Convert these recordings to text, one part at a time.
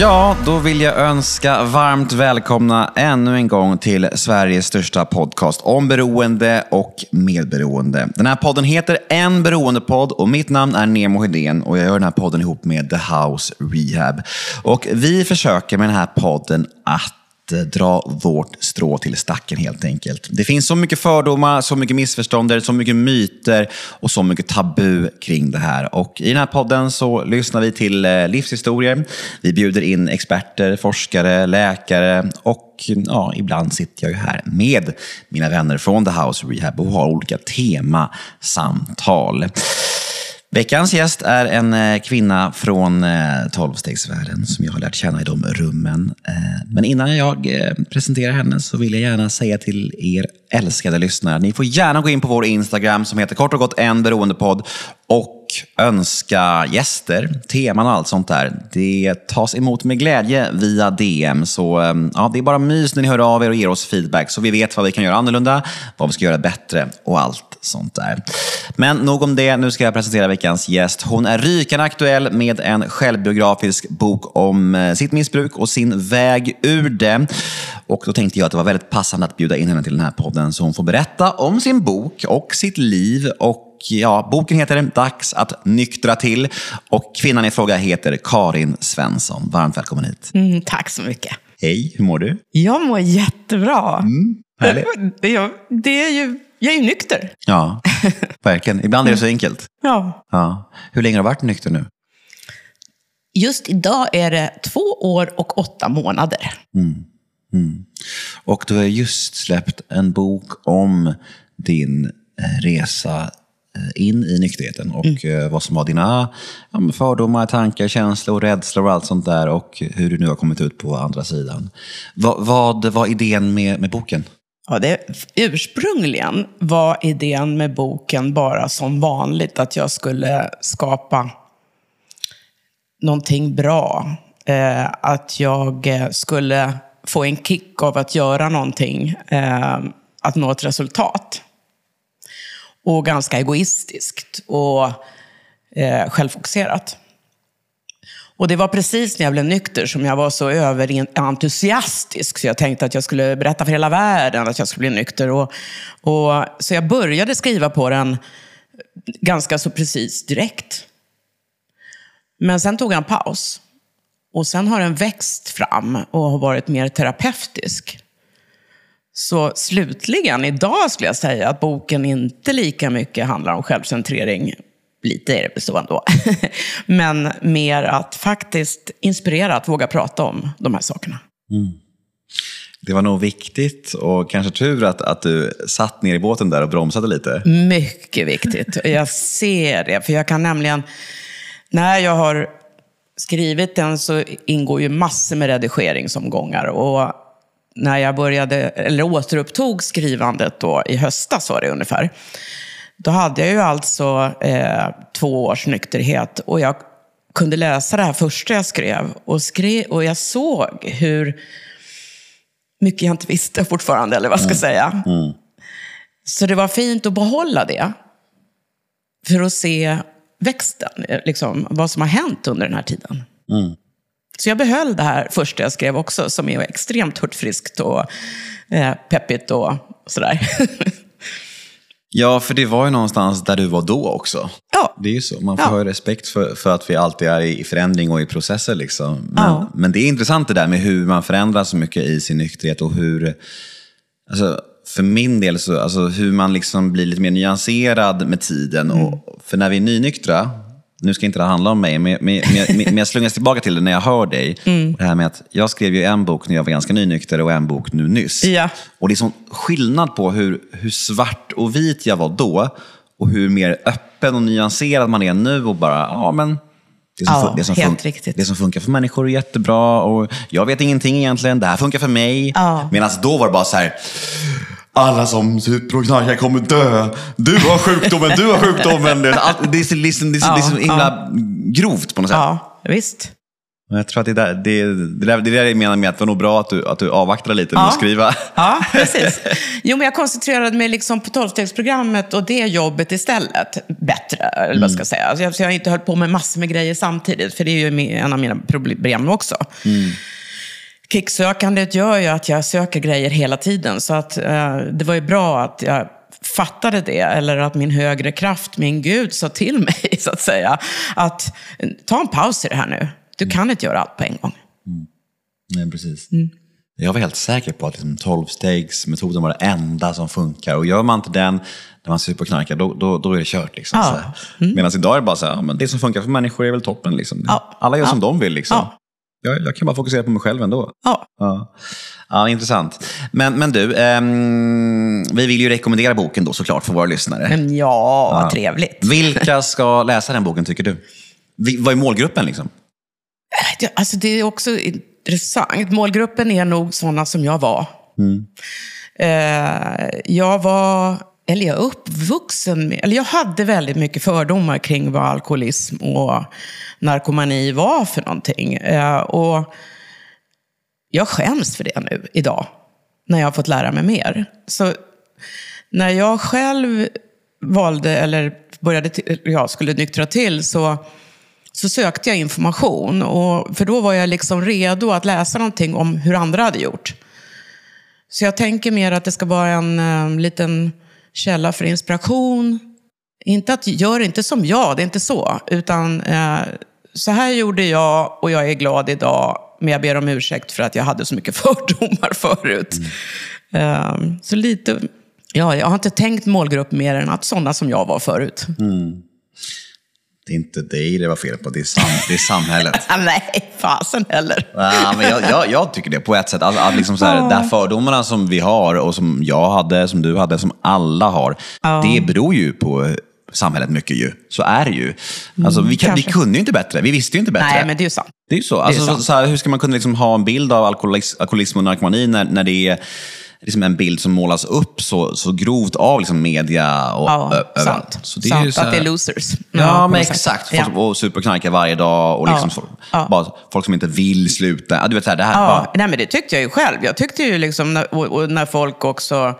Ja, då vill jag önska varmt välkomna ännu en gång till Sveriges största podcast om beroende och medberoende. Den här podden heter En beroendepodd och mitt namn är Nemo Hedén och jag gör den här podden ihop med The House Rehab. Och vi försöker med den här podden att Eh, dra vårt strå till stacken helt enkelt. Det finns så mycket fördomar, så mycket missförstånd, så mycket myter och så mycket tabu kring det här. Och I den här podden så lyssnar vi till eh, livshistorier. Vi bjuder in experter, forskare, läkare och ja, ibland sitter jag ju här med mina vänner från The House Rehab och har olika temasamtal. Veckans gäst är en eh, kvinna från eh, tolvstegsvärlden som jag har lärt känna i de rummen. Eh, men innan jag presenterar henne så vill jag gärna säga till er älskade lyssnare, ni får gärna gå in på vår Instagram som heter kort och gott en beroendepodd och önska gäster, teman och allt sånt där. Det tas emot med glädje via DM. Så ja, det är bara mys när ni hör av er och ger oss feedback så vi vet vad vi kan göra annorlunda, vad vi ska göra bättre och allt sånt där. Men nog om det. Nu ska jag presentera veckans gäst. Hon är rykande aktuell med en självbiografisk bok om eh, sitt missbruk och sin väg ur det. Och då tänkte jag att det var väldigt passande att bjuda in henne till den här podden så hon får berätta om sin bok och sitt liv. Och ja, boken heter Dags att nyktra till och kvinnan i fråga heter Karin Svensson. Varmt välkommen hit. Mm, tack så mycket. Hej, hur mår du? Jag mår jättebra. Mm, härligt. det är ju jag är ju nykter. Ja, verkligen. Ibland är det så enkelt. Ja. ja. Hur länge har du varit nykter nu? Just idag är det två år och åtta månader. Mm. Mm. Och du har just släppt en bok om din eh, resa eh, in i nykterheten och mm. Eh, vad som var dina fördomar, tankar, känslor, rädslor och allt sånt där och hur du nu har kommit ut på andra sidan. Vad, vad var idén med, med boken? Ja, det, ursprungligen var idén med boken bara som vanligt att jag skulle skapa någonting bra. Eh, att jag eh, skulle få en kick av att göra någonting, eh, att nå ett resultat. Och ganska egoistiskt och eh, självfokuserat. Och det var precis när jag blev nykter som jag var så överentusiastisk. Så jag tänkte att jag skulle berätta för hela världen att jag skulle bli nykter. Och, och, så jag började skriva på den ganska så precis direkt. Men sen tog jag en paus. Och sen har den växt fram och har varit mer terapeutisk. Så slutligen, idag skulle jag säga att boken inte lika mycket handlar om självcentrering lite är det väl så ändå. Men mer att faktiskt inspirera att våga prata om de här sakerna. Mm. Det var nog viktigt och kanske tur att, att du satt ner i båten där och bromsade lite. Mycket viktigt. Jag ser det, för jag kan nämligen, när jag har skrivit den så ingår ju massor med redigeringsomgångar. Och när jag började, eller återupptog skrivandet då i höstas var det ungefär, då hade jag ju alltså eh, två års nykterhet och jag kunde läsa det här första jag skrev och, skrev, och jag såg hur mycket jag inte visste fortfarande, eller vad ska jag säga. Mm. Mm. Så det var fint att behålla det. För att se växten, liksom, vad som har hänt under den här tiden. Mm. Så jag behöll det här första jag skrev också, som är extremt hurtfriskt och eh, peppigt och sådär. Ja, för det var ju någonstans där du var då också. Ja. Det är ju så. Man får ja. ha respekt för, för att vi alltid är i förändring och i processer. Liksom. Men, ja. men det är intressant det där med hur man förändras så mycket i sin nykterhet och hur... Alltså, för min del, så, alltså, hur man liksom blir lite mer nyanserad med tiden. Mm. Och, för när vi är nynyktra, nu ska inte det handla om mig, men, men, men, men jag slungas tillbaka till det när jag hör dig. Mm. Det här med att jag skrev ju en bok när jag var ganska nynykter och en bok nu nyss. Ja. Och det är sån skillnad på hur, hur svart och vit jag var då och hur mer öppen och nyanserad man är nu och bara, ja men det som, ja, det, som det som funkar för människor är jättebra och jag vet ingenting egentligen, det här funkar för mig. Ja. Medan då var det bara så här, alla som super och knarkar kommer dö. Du har sjukdomen, du har sjukdomen. Det är, liksom, det är, liksom, det är så himla grovt på något sätt. Ja, visst. Jag tror att det, där, det, det, där, det där jag menar med att det var nog bra att du, att du avvaktade lite med Ja. att skriva. Ja, precis. Jo, men jag koncentrerade mig liksom på tolvstegsprogrammet och det jobbet istället bättre. Eller vad ska jag säga. Alltså jag, så jag inte höll på med massor med grejer samtidigt, för det är ju en av mina problem också. Kicksökandet gör ju att jag söker grejer hela tiden, så att, eh, det var ju bra att jag fattade det, eller att min högre kraft, min Gud, sa till mig, så att säga, att eh, ta en paus i det här nu. Du kan inte göra allt på en gång. Nej, precis. Jag var helt säker på att liksom 12-stegsmetoden var det enda som funkar. Och gör man inte den när man super knarkar, då, då, då är det kört. Liksom, Ja. här. Medan idag är det bara så här, men det som funkar för människor är väl toppen. Liksom. Ja. Alla gör Ja. som de vill. Liksom. Ja. Jag, jag kan bara fokusera på mig själv ändå. Ja. Ja, ja intressant. Men, men du, ehm, vi vill ju rekommendera boken då såklart för våra lyssnare. Men ja, vad trevligt. Vilka ska läsa den boken tycker du? Vad är målgruppen liksom? Det, alltså det är också intressant. Målgruppen är nog sådana som jag var. Eh, jag var, eller jag är uppvuxen med, eller jag hade väldigt mycket fördomar kring vad alkoholism och narkomani var för någonting. Eh, och jag skäms för det nu, idag, när jag har fått lära mig mer. Så när jag själv valde, eller började, ja, skulle nyktra till, så så sökte jag information. Och, för då var jag liksom redo att läsa någonting om hur andra hade gjort. Så jag tänker mer att det ska vara en eh, liten källa för inspiration. Inte att gör inte som jag, det är inte så. Utan eh, så här gjorde jag och jag är glad idag. Men jag ber om ursäkt för att jag hade så mycket fördomar förut. Eh, så lite, ja, jag har inte tänkt målgrupp mer än att sådana som jag var förut. Det är inte dig det var fel på, det är, sam, det är samhället. Nej, fasen heller. Ja, men jag, jag, jag tycker det på ett sätt. Alltså, att liksom så här, De här fördomarna som vi har och som jag hade, som du hade, som alla har. Det beror ju på samhället mycket ju. Så är det ju. Alltså, vi, kan, vi kunde ju inte bättre. Vi visste ju inte bättre. Nej, men det är ju sant. Det är ju så. Alltså, sant. så här, hur ska man kunna liksom ha en bild av alkoholis, alkoholism och narkomani när, när det är liksom en bild som målas upp så, så grovt av liksom media och Ja, ö- sant. Så det är sant ju så att här- det är losers. Ja, på men exakt. Folk, Ja. Och superknarkar varje dag och liksom Ja. Ja. Bara, folk som inte vill sluta. Ja, du vet, så här, det här, Ja, nej, men det tyckte jag ju själv. Jag tyckte ju liksom, när- och, och när folk också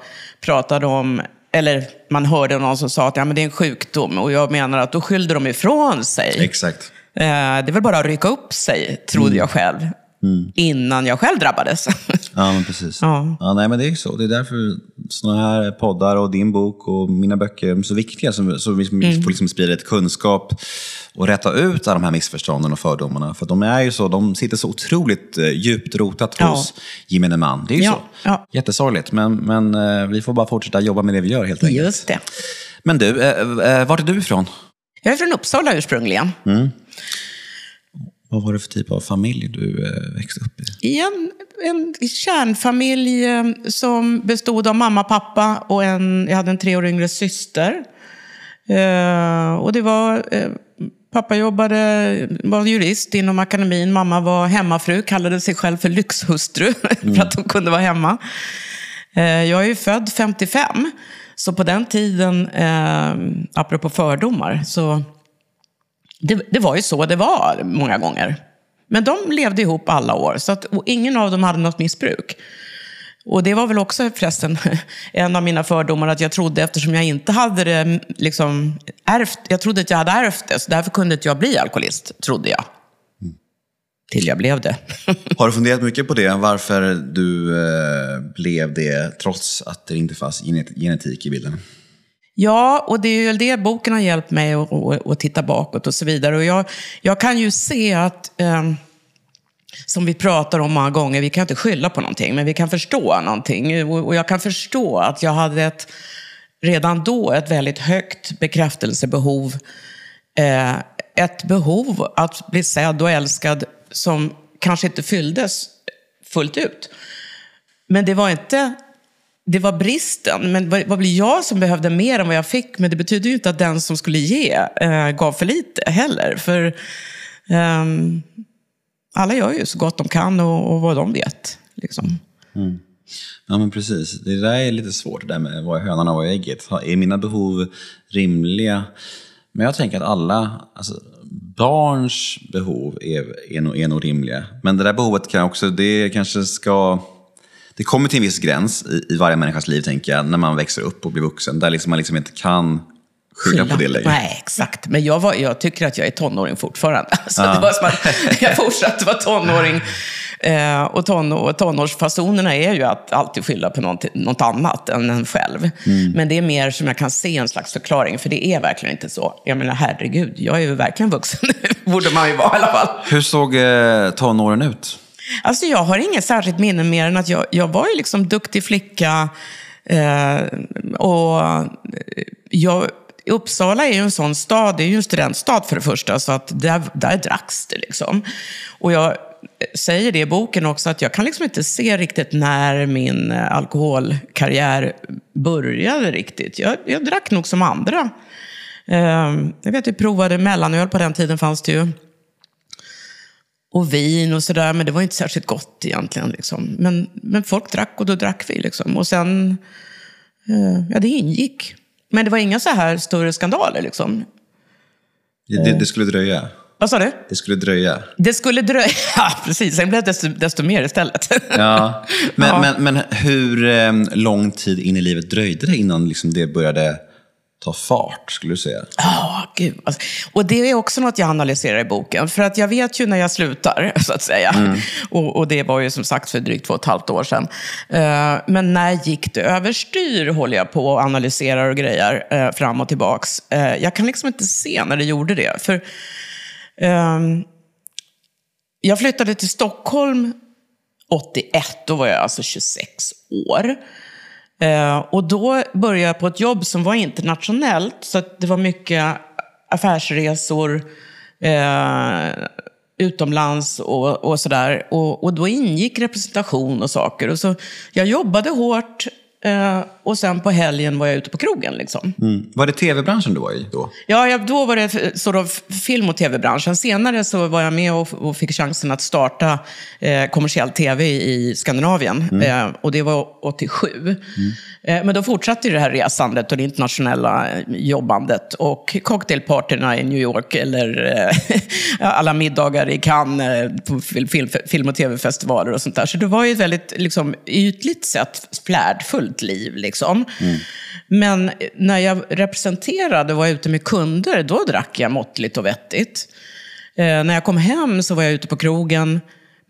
pratade om, eller man hörde någon som sa att ja, men det är en sjukdom. Och jag menar att då skyllde de ifrån sig. Exakt. Eh, det är väl bara att rycka upp sig, trodde Mm. jag själv. Innan jag själv drabbades. Ja, men precis. Ja. Ja, nej, men det är så. Det är därför sådana här poddar och din bok och mina böcker är så viktiga. Så, så vi Mm. får liksom sprida lite kunskap och rätta ut alla de här missförstånden och fördomarna. För de är ju så, de sitter så otroligt eh, djupt rotat Ja. hos gemene man. Det är ju Ja, så. ja. Jättesorgligt, men, men eh, vi får bara fortsätta jobba med det vi gör helt enkelt. Just det. Men du, eh, eh, vart är du ifrån? Jag är från Uppsala ursprungligen. Vad var det för typ av familj du eh, växte upp i? I en, en kärnfamilj eh, som bestod av mamma, pappa och en, jag hade en tre år yngre syster. Eh, och det var, eh, pappa jobbade, var jurist inom akademin, mamma var hemmafru, kallade sig själv för lyxhustru för att hon kunde vara hemma. Eh, jag är ju född 55, så på den tiden, eh, apropå fördomar, så det, det var ju så det var många gånger. Men de levde ihop alla år, så att, ingen av dem hade något missbruk. Och det var väl också förresten en av mina fördomar, att jag trodde, eftersom jag inte hade det liksom ärvt, jag trodde att jag hade ärvt det, så därför kunde inte jag bli alkoholist, trodde jag. Till jag blev det. Har du funderat mycket på det? Varför du eh, blev det trots att det inte fanns genet- genetik i bilden? Ja, och det är ju det boken har hjälpt mig att, att, titta bakåt och så vidare. Och jag, jag kan ju se att, eh, som vi pratar om många gånger, vi kan inte skylla på någonting, men vi kan förstå någonting. Och, och jag kan förstå att jag hade ett, redan då ett väldigt högt bekräftelsebehov. Eh, ett behov att bli sedd och älskad som kanske inte fylldes fullt ut. Men det var inte det var bristen. Men vad vad blir jag som behövde mer än vad jag fick? Men det betyder ju inte att den som skulle ge eh, gav för lite heller. För ehm, alla gör ju så gott de kan och, och vad de vet. Liksom. Mm. Mm. Ja, men precis. Det där är lite svårt, det där med vad är hönan och vad är ägget. Är mina behov rimliga? Men jag tänker att alla alltså, barns behov är, är, nog, är nog rimliga. Men det där behovet kan också, det kanske ska... Det kommer till en viss gräns i, i varje människas liv, tänker jag, när man växer upp och blir vuxen. Där liksom man liksom inte kan skylla på det längre. Nej, exakt. Men jag, var, jag tycker att jag är tonåring fortfarande. Så det var som att jag fortsatte vara tonåring. Eh, och, ton, och tonårsfasonerna är ju att alltid skylla på något, något annat än en själv. Mm. Men det är mer som jag kan se en slags förklaring, för det är verkligen inte så. Jag menar, herregud, jag är ju verkligen vuxen borde man ju vara i alla fall. Hur såg eh, tonåren ut? Alltså jag har inget särskilt minne mer än att jag, jag var ju liksom duktig flicka. Eh, och eh, jag, Uppsala är ju en sån stad, det är ju en studentstad för det första, så att där, där dracks det liksom. Och jag eh, säger det i boken också, att jag kan liksom inte se riktigt när min eh, alkoholkarriär började riktigt. Jag, jag drack nog som andra. Eh, jag vet, jag provade mellanöl på den tiden fanns det ju och vin och sådär, men det var inte särskilt gott egentligen. Liksom. Men, men folk drack och då drack vi. Liksom. Och sen, eh, ja det ingick. Men det var inga så här större skandaler. Liksom. Det, det, det skulle dröja. Vad sa du? Det skulle dröja. Det skulle dröja, ja precis. Sen blev det desto, desto mer istället. Ja. Men, Ja. men, men hur eh, lång tid in i livet dröjde det innan liksom det började ta fart, skulle du säga? Ja, gud. Alltså, Och det är också något jag analyserar i boken. För att jag vet ju när jag slutar, så att säga. Och, och det var ju som sagt för drygt två och ett halvt år sedan. Eh, men när gick det överstyr, håller jag på och analyserar och grejer eh, fram och tillbaks. Eh, jag kan liksom inte se när det gjorde det. För ehm, jag flyttade till Stockholm 81, då var jag alltså 26 år. Eh, och då började jag på ett jobb som var internationellt, så att det var mycket affärsresor eh, utomlands och, och sådär. Och, och då ingick representation och saker. Och så, jag jobbade hårt eh, och sen på helgen var jag ute på krogen. Liksom. Mm. Var det tv-branschen du var i då? Ja, jag, då var det sort of film och tv-branschen. Senare så var jag med och, och fick chansen att starta eh, kommersiell tv i Skandinavien. Eh, och det var 87. Eh, men då fortsatte ju det här resandet och det internationella eh, jobbandet. Och cocktailpartyna i New York eller eh, alla middagar i Cannes eh, på fil, film, film och tv-festivaler och sånt där. Så det var ju ett väldigt liksom, ytligt sett flärdfullt liv. Liksom. Men när jag representerade och var ute med kunder, då drack jag måttligt och vettigt. Eh, när jag kom hem så var jag ute på krogen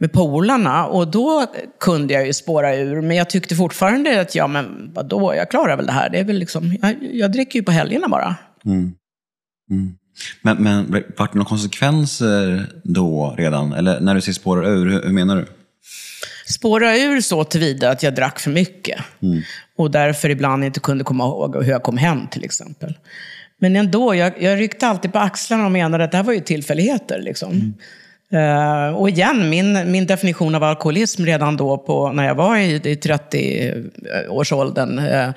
med polarna och då kunde jag ju spåra ur. Men jag tyckte fortfarande att, ja men vadå, jag klarar väl det här. Det är väl liksom, jag, jag dricker ju på helgerna bara. Mm. Mm. Men, men vart det några konsekvenser då redan? Eller när du säger spårar ur, hur, hur menar du? Spåra ur så tillvida att jag drack för mycket. Och därför ibland inte kunde komma ihåg hur jag kom hem till exempel. Men ändå, jag, jag ryckte alltid på axlarna och menade att det här var ju tillfälligheter. Liksom. Eh, och igen, min, min definition av alkoholism redan då på, när jag var i, i 30-årsåldern eh,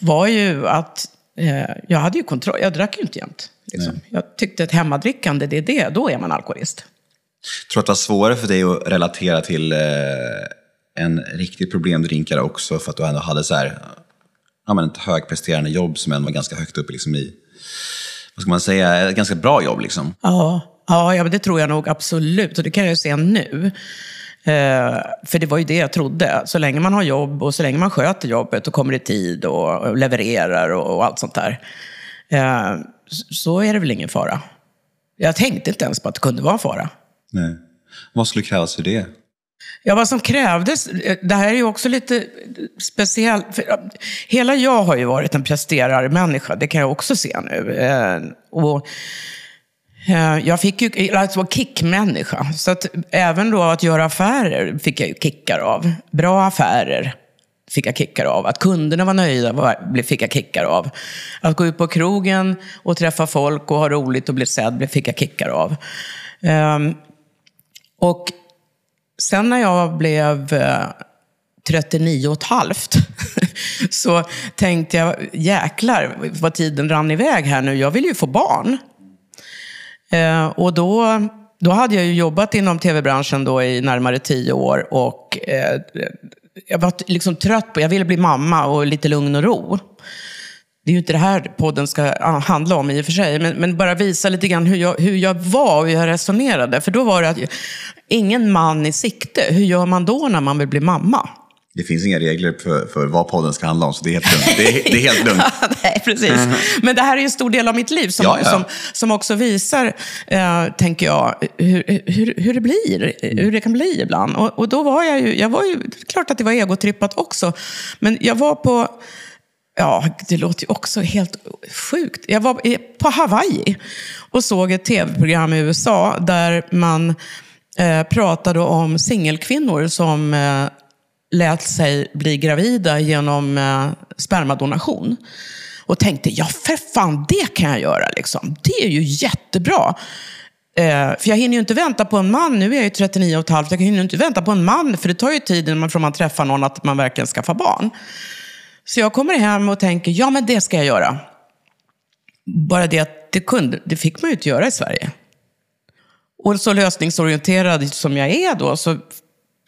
var ju att eh, jag hade ju kontroll. Jag drack ju inte jämt. Liksom. Jag tyckte att hemmadrickande, det är det. Då är man alkoholist. Tror du att det var svårare för dig att relatera till eh, en riktig problemdrinkare också för att du ändå hade så här, ja, men ett högpresterande jobb som ändå var ganska högt upp liksom i, vad ska man säga, ett ganska bra jobb liksom? Ja, ja, det tror jag nog absolut. Och det kan jag ju se nu. Eh, för det var ju det jag trodde. Så länge man har jobb och så länge man sköter jobbet och kommer i tid och, och levererar och, och allt sånt där. Eh, så är det väl ingen fara. Jag tänkte inte ens på att det kunde vara en fara. Nej. Vad skulle krävas för det? Ja, vad som krävdes, det här är ju också lite speciellt. För, hela jag har ju varit en presterarmänniska, det kan jag också se nu. Eh, och, eh, jag fick ju, alltså kickmänniska. Så att även då att göra affärer fick jag ju kickar av. Bra affärer fick jag kickar av. Att kunderna var nöjda fick jag kickar av. Att gå ut på krogen och träffa folk och ha roligt och bli sedd fick jag kickar av. Ehm, och sen när jag blev eh, 39 och ett halvt så tänkte jag, jäklar vad tiden rann iväg här nu. Jag vill ju få barn. Eh, och då, då hade jag ju jobbat inom tv-branschen då i närmare tio år och eh, jag var liksom trött på, jag ville bli mamma och lite lugn och ro det är ju inte det här podden ska handla om i och för sig, men, men bara visa lite grann hur jag, hur jag var och hur jag resonerade. För då var det att ingen man i sikte. Hur gör man då när man vill bli mamma? Det finns inga regler för, för vad podden ska handla om, så det är helt lugnt. Det är, det är helt lugnt. Nej, precis. Men det här är en stor del av mitt liv som, Ja, ja. som, som också visar, eh, tänker jag, hur, hur, hur det blir. Hur det kan bli ibland. Och, och då var jag ju, jag var ju, klart att det var egotrippat också. Men jag var på, ja, det låter ju också helt sjukt. Jag var på Hawaii och såg ett tv-program i USA där man eh, pratade om singelkvinnor som eh, lät sig bli gravida genom eh, spermadonation. Och tänkte, ja för fan, det kan jag göra. Liksom. Det är ju jättebra. Eh, för jag hinner ju inte vänta på en man. Nu är jag ju 39 och ett halvt. Jag hinner ju inte vänta på en man, för det tar ju tid innan man, från man träffar någon att man verkligen skaffar barn. Så jag kommer hem och tänker, ja men det ska jag göra. Bara det att det, kunde, det fick man ju inte göra i Sverige. Och så lösningsorienterad som jag är då, så,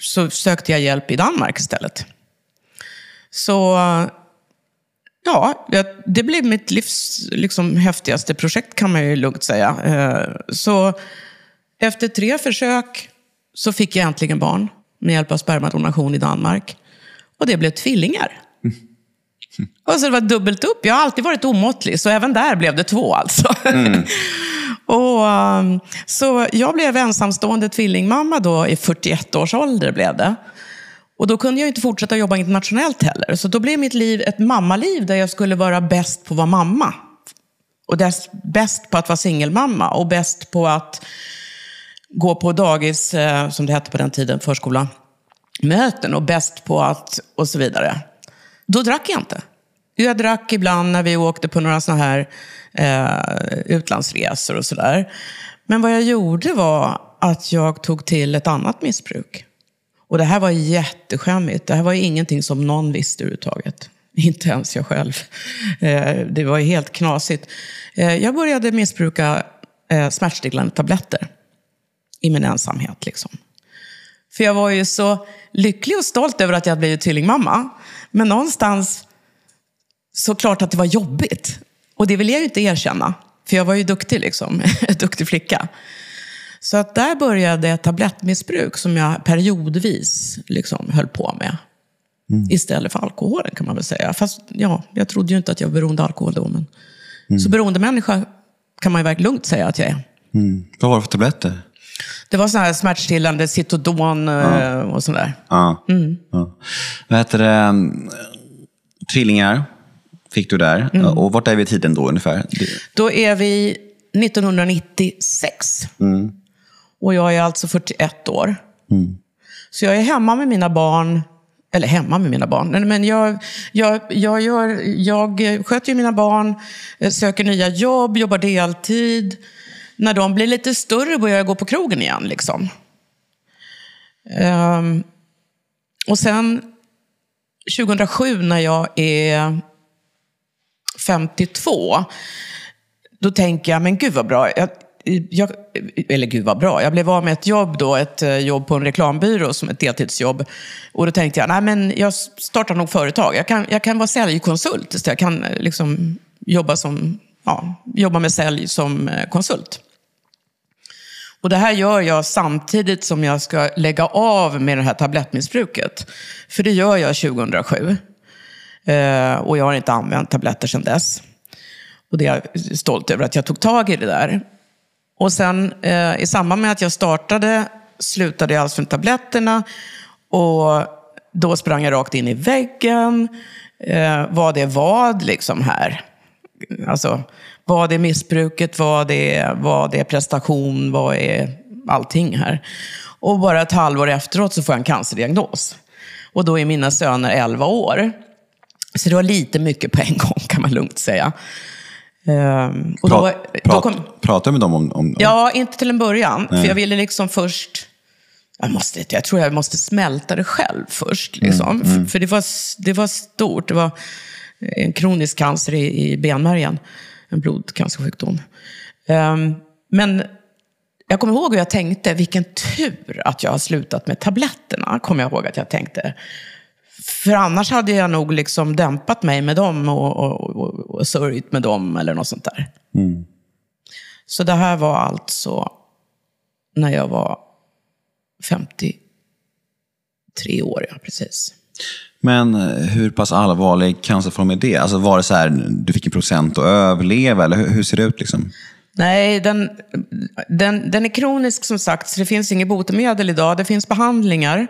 så sökte jag hjälp i Danmark istället. Så ja, det blev mitt livs liksom, häftigaste projekt kan man ju lugnt säga. Eh, så efter tre försök så fick jag äntligen barn med hjälp av spermadonation i Danmark. Och det blev tvillingar. Mm. Och så det var dubbelt upp. Jag har alltid varit omåttlig, så även där blev det två alltså. och, um, så jag blev ensamstående tvillingmamma då i 41 års ålder. Blev det. Och då kunde jag inte fortsätta jobba internationellt heller. Så då blev mitt liv ett mammaliv där jag skulle vara bäst på att vara mamma. Och dess, bäst på att vara singelmamma och bäst på att gå på dagis, eh, som det hette på den tiden, förskola, möten och bäst på att, och så vidare. Då drack jag inte. Jag drack ibland när vi åkte på några sådana här eh, utlandsresor och sådär. Men vad jag gjorde var att jag tog till ett annat missbruk. Och det här var jätteskämmigt. Det här var ingenting som någon visste överhuvudtaget. Inte ens jag själv. Eh, det var helt knasigt. Eh, jag började missbruka eh, smärtstillande tabletter i min ensamhet. Liksom. För jag var ju så lycklig och stolt över att jag blivit tvillingmamma. Men någonstans så klart att det var jobbigt. Och det vill jag ju inte erkänna. För jag var ju duktig liksom. duktig flicka. Så att där började ett tablettmissbruk som jag periodvis liksom höll på med. Istället för alkoholen kan man väl säga. Fast ja, jag trodde ju inte att jag var beroende av alkohol då. Men... Så beroendemänniska kan man ju verkligen lugnt säga att jag är. Mm. Vad var det för tabletter? Det var sådana här smärtstillande, Citodon eh, och sådär. Ja. Mm. ja. Vad heter det? mm, Tvillingar fick du där. Mm. Och vart är vi i tiden då ungefär? Då är vi 1996. Och jag är alltså 41 år. Så jag är hemma med mina barn. Eller hemma med mina barn. Men jag, jag, jag, gör, jag sköter ju mina barn, eh, söker nya jobb, jobbar deltid. När de blir lite större börjar jag gå på krogen igen. Liksom. Um, och sen 2007 när jag är 52, då tänker jag, men gud vad bra. Jag, jag, eller gud vad bra. Jag blev av med ett jobb då, ett eh, jobb på en reklambyrå som ett deltidsjobb. Och då tänkte jag, nej men jag startar nog företag. Jag kan, jag kan vara säljkonsult istället. Jag kan eh, liksom jobba, som, ja, jobba med sälj som eh, konsult. Och det här gör jag samtidigt som jag ska lägga av med det här tablettmissbruket. För det gör jag 2007. Eh, och jag har inte använt tabletter sedan dess. Och det är jag stolt över att jag tog tag i det där. Och sen eh, i samband med att jag startade slutade jag alltså med tabletterna. Och då sprang jag rakt in i väggen. Eh, vad är vad liksom här? Alltså, vad är missbruket? Vad är, vad är prestation? Vad är allting här? Och bara ett halvår efteråt så får jag en cancerdiagnos. Och då är mina söner 11 år. Så det var lite mycket på en gång kan man lugnt säga. Ehm, och då, Prat, då prat, kom, Pratar med dem om... om Ja, inte till en början. För jag ville liksom först... Jag, måste, jag tror jag måste smälta det själv först. Liksom. För, för det, var, det var stort. Det var en kronisk cancer i, i benmärgen. En blodcancersjukdom. Ehm, men jag kommer ihåg hur jag tänkte, vilken tur att jag har slutat med tabletterna. Kommer jag ihåg att jag tänkte. För annars hade jag nog liksom dämpat mig med dem och, och, och, och sörjt med dem eller något sånt där. Så det här var alltså när jag var 53 år, ja precis. Men eh, hur pass allvarlig cancerform är det? Alltså var det så här, du fick en procent att överleva, eller hur, hur ser det ut? Liksom? Nej, den, den, den är kronisk som sagt, så det finns inget botemedel idag. Det finns behandlingar.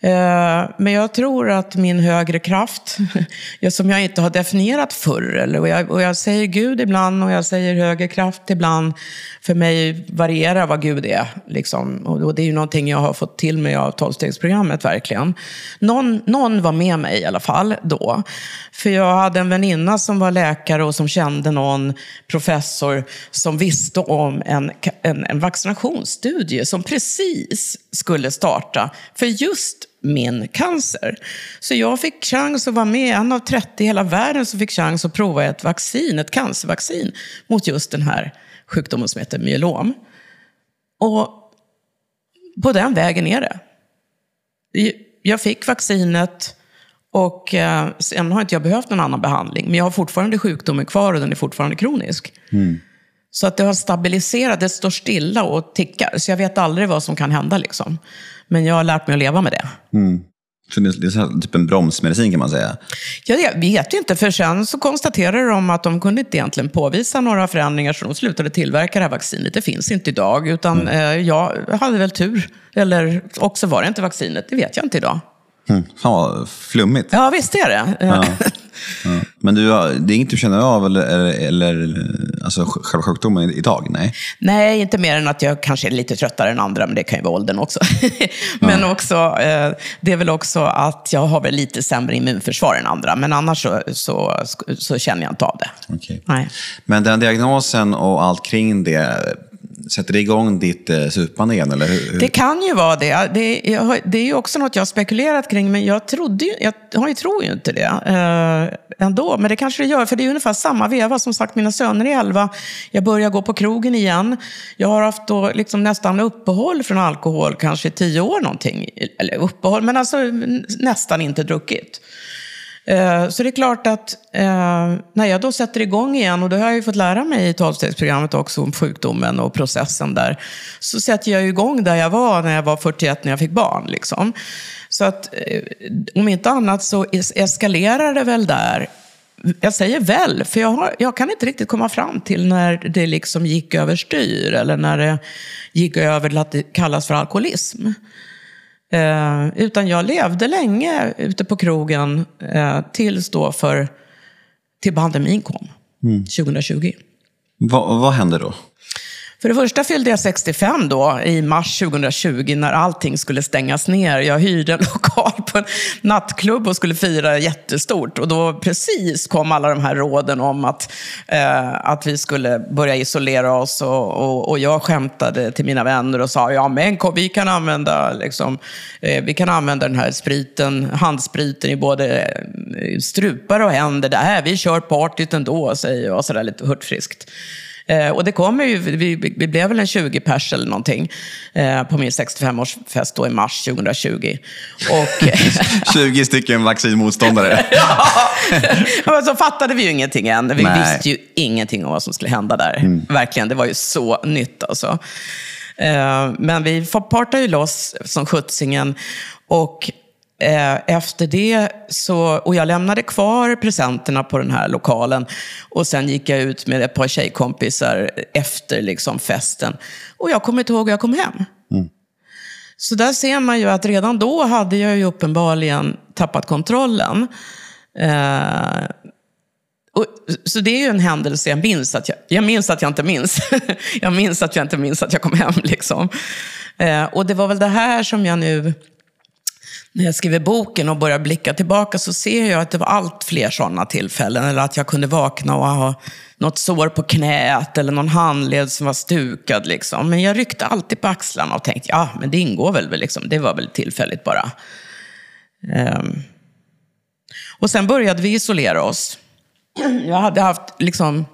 Eh, men jag tror att min högre kraft, som jag inte har definierat förr, eller, och, jag, och jag säger Gud ibland och jag säger högre kraft ibland. För mig varierar vad Gud är. Liksom. Och det är ju någonting jag har fått till mig av tolvstegsprogrammet, verkligen. Någon, någon var med mig i alla fall då. För jag hade en väninna som var läkare och som kände någon professor som visste om en, en, en vaccinationsstudie som precis skulle starta för just min cancer. Så jag fick chans att vara med, en av 30 i hela världen som fick chans att prova ett vaccin, ett cancervaccin mot just den här sjukdomen som heter myelom. Och på den vägen är det. Jag fick vaccinet och eh, sen har inte jag behövt någon annan behandling. Men jag har fortfarande sjukdomen kvar och den är fortfarande kronisk. Mm. Så att det har stabiliserat, det står stilla och tickar. Så jag vet aldrig vad som kan hända. Liksom. Men jag har lärt mig att leva med det. Mm. Så det är typ en bromsmedicin kan man säga? Ja, jag vet inte, för sen så konstaterade de att de kunde inte egentligen påvisa några förändringar, så de slutade tillverka det här vaccinet. Det finns inte idag, utan mm. eh, jag hade väl tur. Eller också var det inte vaccinet, det vet jag inte idag. Mm. Fan vad flummigt. Ja, visst är det. Ja. Men du, det är inget du känner av, eller, eller alltså, själva sjukdomen idag? Nej. Nej, inte mer än att jag kanske är lite tröttare än andra, men det kan ju vara åldern också. men ja. också, eh, det är väl också att jag har väl lite sämre immunförsvar än andra, men annars så, så, så känner jag inte av det. Okay. Nej. Men den diagnosen och allt kring det, Sätter det igång ditt eh, supande igen? Eller hur? Det kan ju vara det. Det, jag, det är ju också något jag har spekulerat kring, men jag, trodde ju, jag, jag tror ju inte det eh, ändå. Men det kanske det gör, för det är ungefär samma veva. Som sagt, mina söner är 11. Jag börjar gå på krogen igen. Jag har haft då liksom nästan uppehåll från alkohol, kanske tio år någonting. Eller uppehåll, men alltså nästan inte druckit. Eh, så det är klart att eh, när jag då sätter igång igen, och det har jag ju fått lära mig i tolvstegsprogrammet också om sjukdomen och processen där, så sätter jag igång där jag var när jag var 41 när jag fick barn. Liksom. Så att eh, om inte annat så eskalerar det väl där. Jag säger väl, för jag, har, jag kan inte riktigt komma fram till när det liksom gick överstyr eller när det gick över till att det kallas för alkoholism. Eh, utan jag levde länge ute på krogen eh, tills då för, till pandemin kom, mm. 2020. Va, vad hände då? För det första fyllde jag 65 då, i mars 2020, när allting skulle stängas ner. Jag hyrde en lokal på en nattklubb och skulle fira jättestort. Och då precis kom alla de här råden om att, eh, att vi skulle börja isolera oss. Och, och, och, jag skämtade till mina vänner och sa, ja men kom, vi kan använda, liksom, eh, vi kan använda den här spriten, handspriten i både eh, strupar och händer. Där, vi kör partyt ändå, säger jag sådär lite hurtfriskt. Eh, och det kommer ju, vi, vi blev väl en 20 pers eller någonting eh, på min 65-årsfest då i mars 2020. Och, 20 stycken vaccinmotståndare. ja, men så fattade vi ju ingenting än. Vi Nej. visste ju ingenting om vad som skulle hända där. Mm. Verkligen, det var ju så nytt alltså. Eh, men vi partade ju loss som sjuttsingen. Och efter det så, och jag lämnade kvar presenterna på den här lokalen. Och sen gick jag ut med ett par tjejkompisar efter liksom festen. Och jag kommer inte ihåg hur jag kom hem. Mm. Så där ser man ju att redan då hade jag ju uppenbarligen tappat kontrollen. Eh, och, så det är ju en händelse jag minns att jag, jag minns att jag inte minns. jag minns att jag inte minns att jag kom hem. Liksom. Eh, och det var väl det här som jag nu när jag skriver boken och börjar blicka tillbaka så ser jag att det var allt fler sådana tillfällen. Eller att jag kunde vakna och ha något sår på knät eller någon handled som var stukad. Liksom. Men jag ryckte alltid på axlarna och tänkte, ja, men det ingår väl, liksom. det var väl tillfälligt bara. Um. Och sen började vi isolera oss. Jag hade haft liksom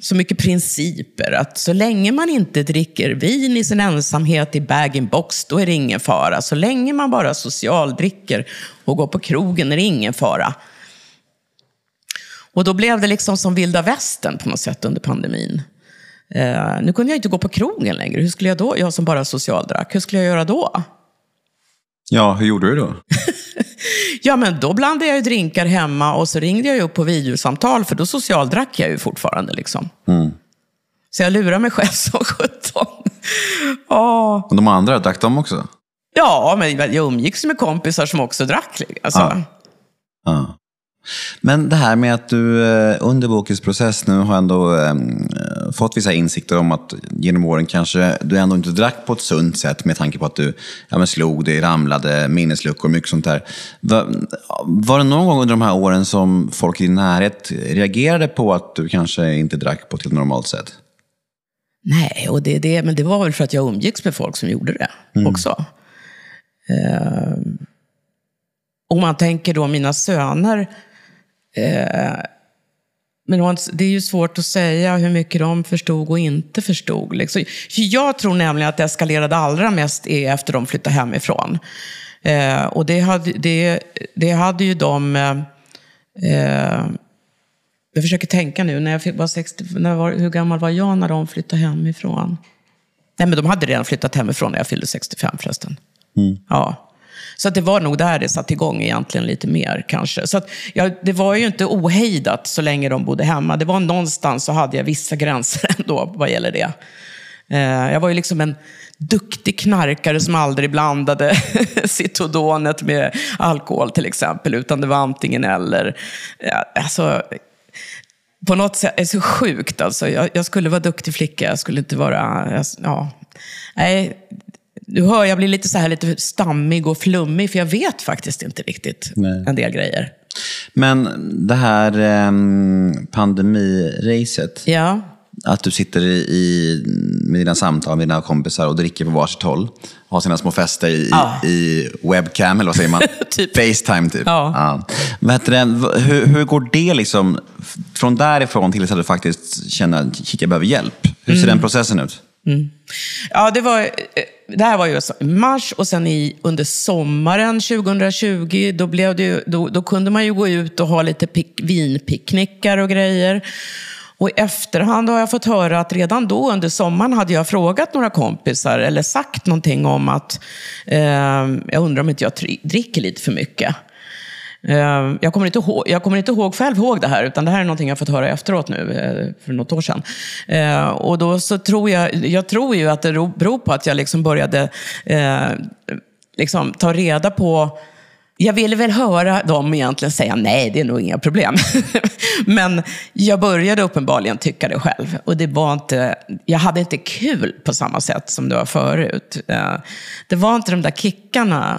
så mycket principer. Att så länge man inte dricker vin i sin ensamhet i bag-in-box, då är det ingen fara. Så länge man bara socialdricker och går på krogen är det ingen fara. Och då blev det liksom som vilda västern på något sätt under pandemin. Eh, nu kunde jag inte gå på krogen längre. Hur skulle jag då, jag som bara socialdrack, hur skulle jag göra då? Ja, hur gjorde du då? ja, men då blandade jag ju drinkar hemma och så ringde jag upp på videosamtal, för då socialdrack jag ju fortfarande. Liksom. Mm. Så jag lurade mig själv som sjutton. oh. Och de andra, drack de också? Ja, men jag umgicks med kompisar som också drack. Alltså. Ja. ja. Men det här med att du eh, under bokens process nu har ändå um, fått vissa insikter om att genom åren kanske du ändå inte drack på ett sunt sätt med tanke på att du ja, men slog dig, ramlade, minnesluckor, mycket sånt där. Var, var det någon gång under de här åren som folk i din närhet reagerade på att du kanske inte drack på ett helt normalt sätt? Nej, och det, det, men det var väl för att jag umgicks med folk som gjorde det mm. också. Uh, om man tänker då mina söner, uh, men det är ju svårt att säga hur mycket de förstod och inte förstod. Liksom. Jag tror nämligen att det eskalerade allra mest är efter de flyttade hemifrån. Eh, och det hade, det, det hade ju de... Eh, jag försöker tänka nu, när jag var 60, när var, hur gammal var jag när de flyttade hemifrån? Nej, men de hade redan flyttat hemifrån när jag fyllde 65 förresten. Mm. Ja. Så att det var nog där det satte igång egentligen lite mer kanske. Så att, ja, det var ju inte ohejdat så länge de bodde hemma. Det var någonstans så hade jag vissa gränser ändå vad gäller det. Eh, jag var ju liksom en duktig knarkare som aldrig blandade Citodonet med alkohol till exempel, utan det var antingen eller. Eh, alltså, på något sätt, det är så sjukt alltså. Jag, jag, skulle vara duktig flicka, jag skulle inte vara... Ja, nej, du hör, jag blir lite så här lite stammig och flummig, för jag vet faktiskt inte riktigt Nej. en del grejer. Men det här eh, pandemiracet. Ja. Att du sitter i, med dina samtal med dina kompisar och dricker på varsitt håll. Har sina små fester i, ja. i webcam, eller vad säger man? typ. Facetime, typ. Ja. Ja. Vet hur, hur går det liksom från därifrån till att du faktiskt känner att jag behöver hjälp? Hur ser mm. den processen ut? Mm. Ja, det var... Eh, det här var ju alltså i mars och sen i, under sommaren 2020, då, blev det då, då kunde man ju gå ut och ha lite pick, vinpicknickar och grejer. Och i efterhand har jag fått höra att redan då under sommaren hade jag frågat några kompisar eller sagt någonting om att eh, jag undrar om inte jag dricker lite för mycket. Eh, jag kommer, inte ihåg, jag kommer inte ihåg själv ihåg det här, utan det här är någonting jag fått höra efteråt nu, eh, för något år sedan. Eh, och då så tror jag, jag tror ju att det beror på att jag liksom började liksom ta reda på jag ville väl höra dem egentligen säga nej, det är nog inga problem. Men jag började uppenbarligen tycka det själv. Och det var inte, jag hade inte kul på samma sätt som det var förut. Eh, det var inte de där kickarna.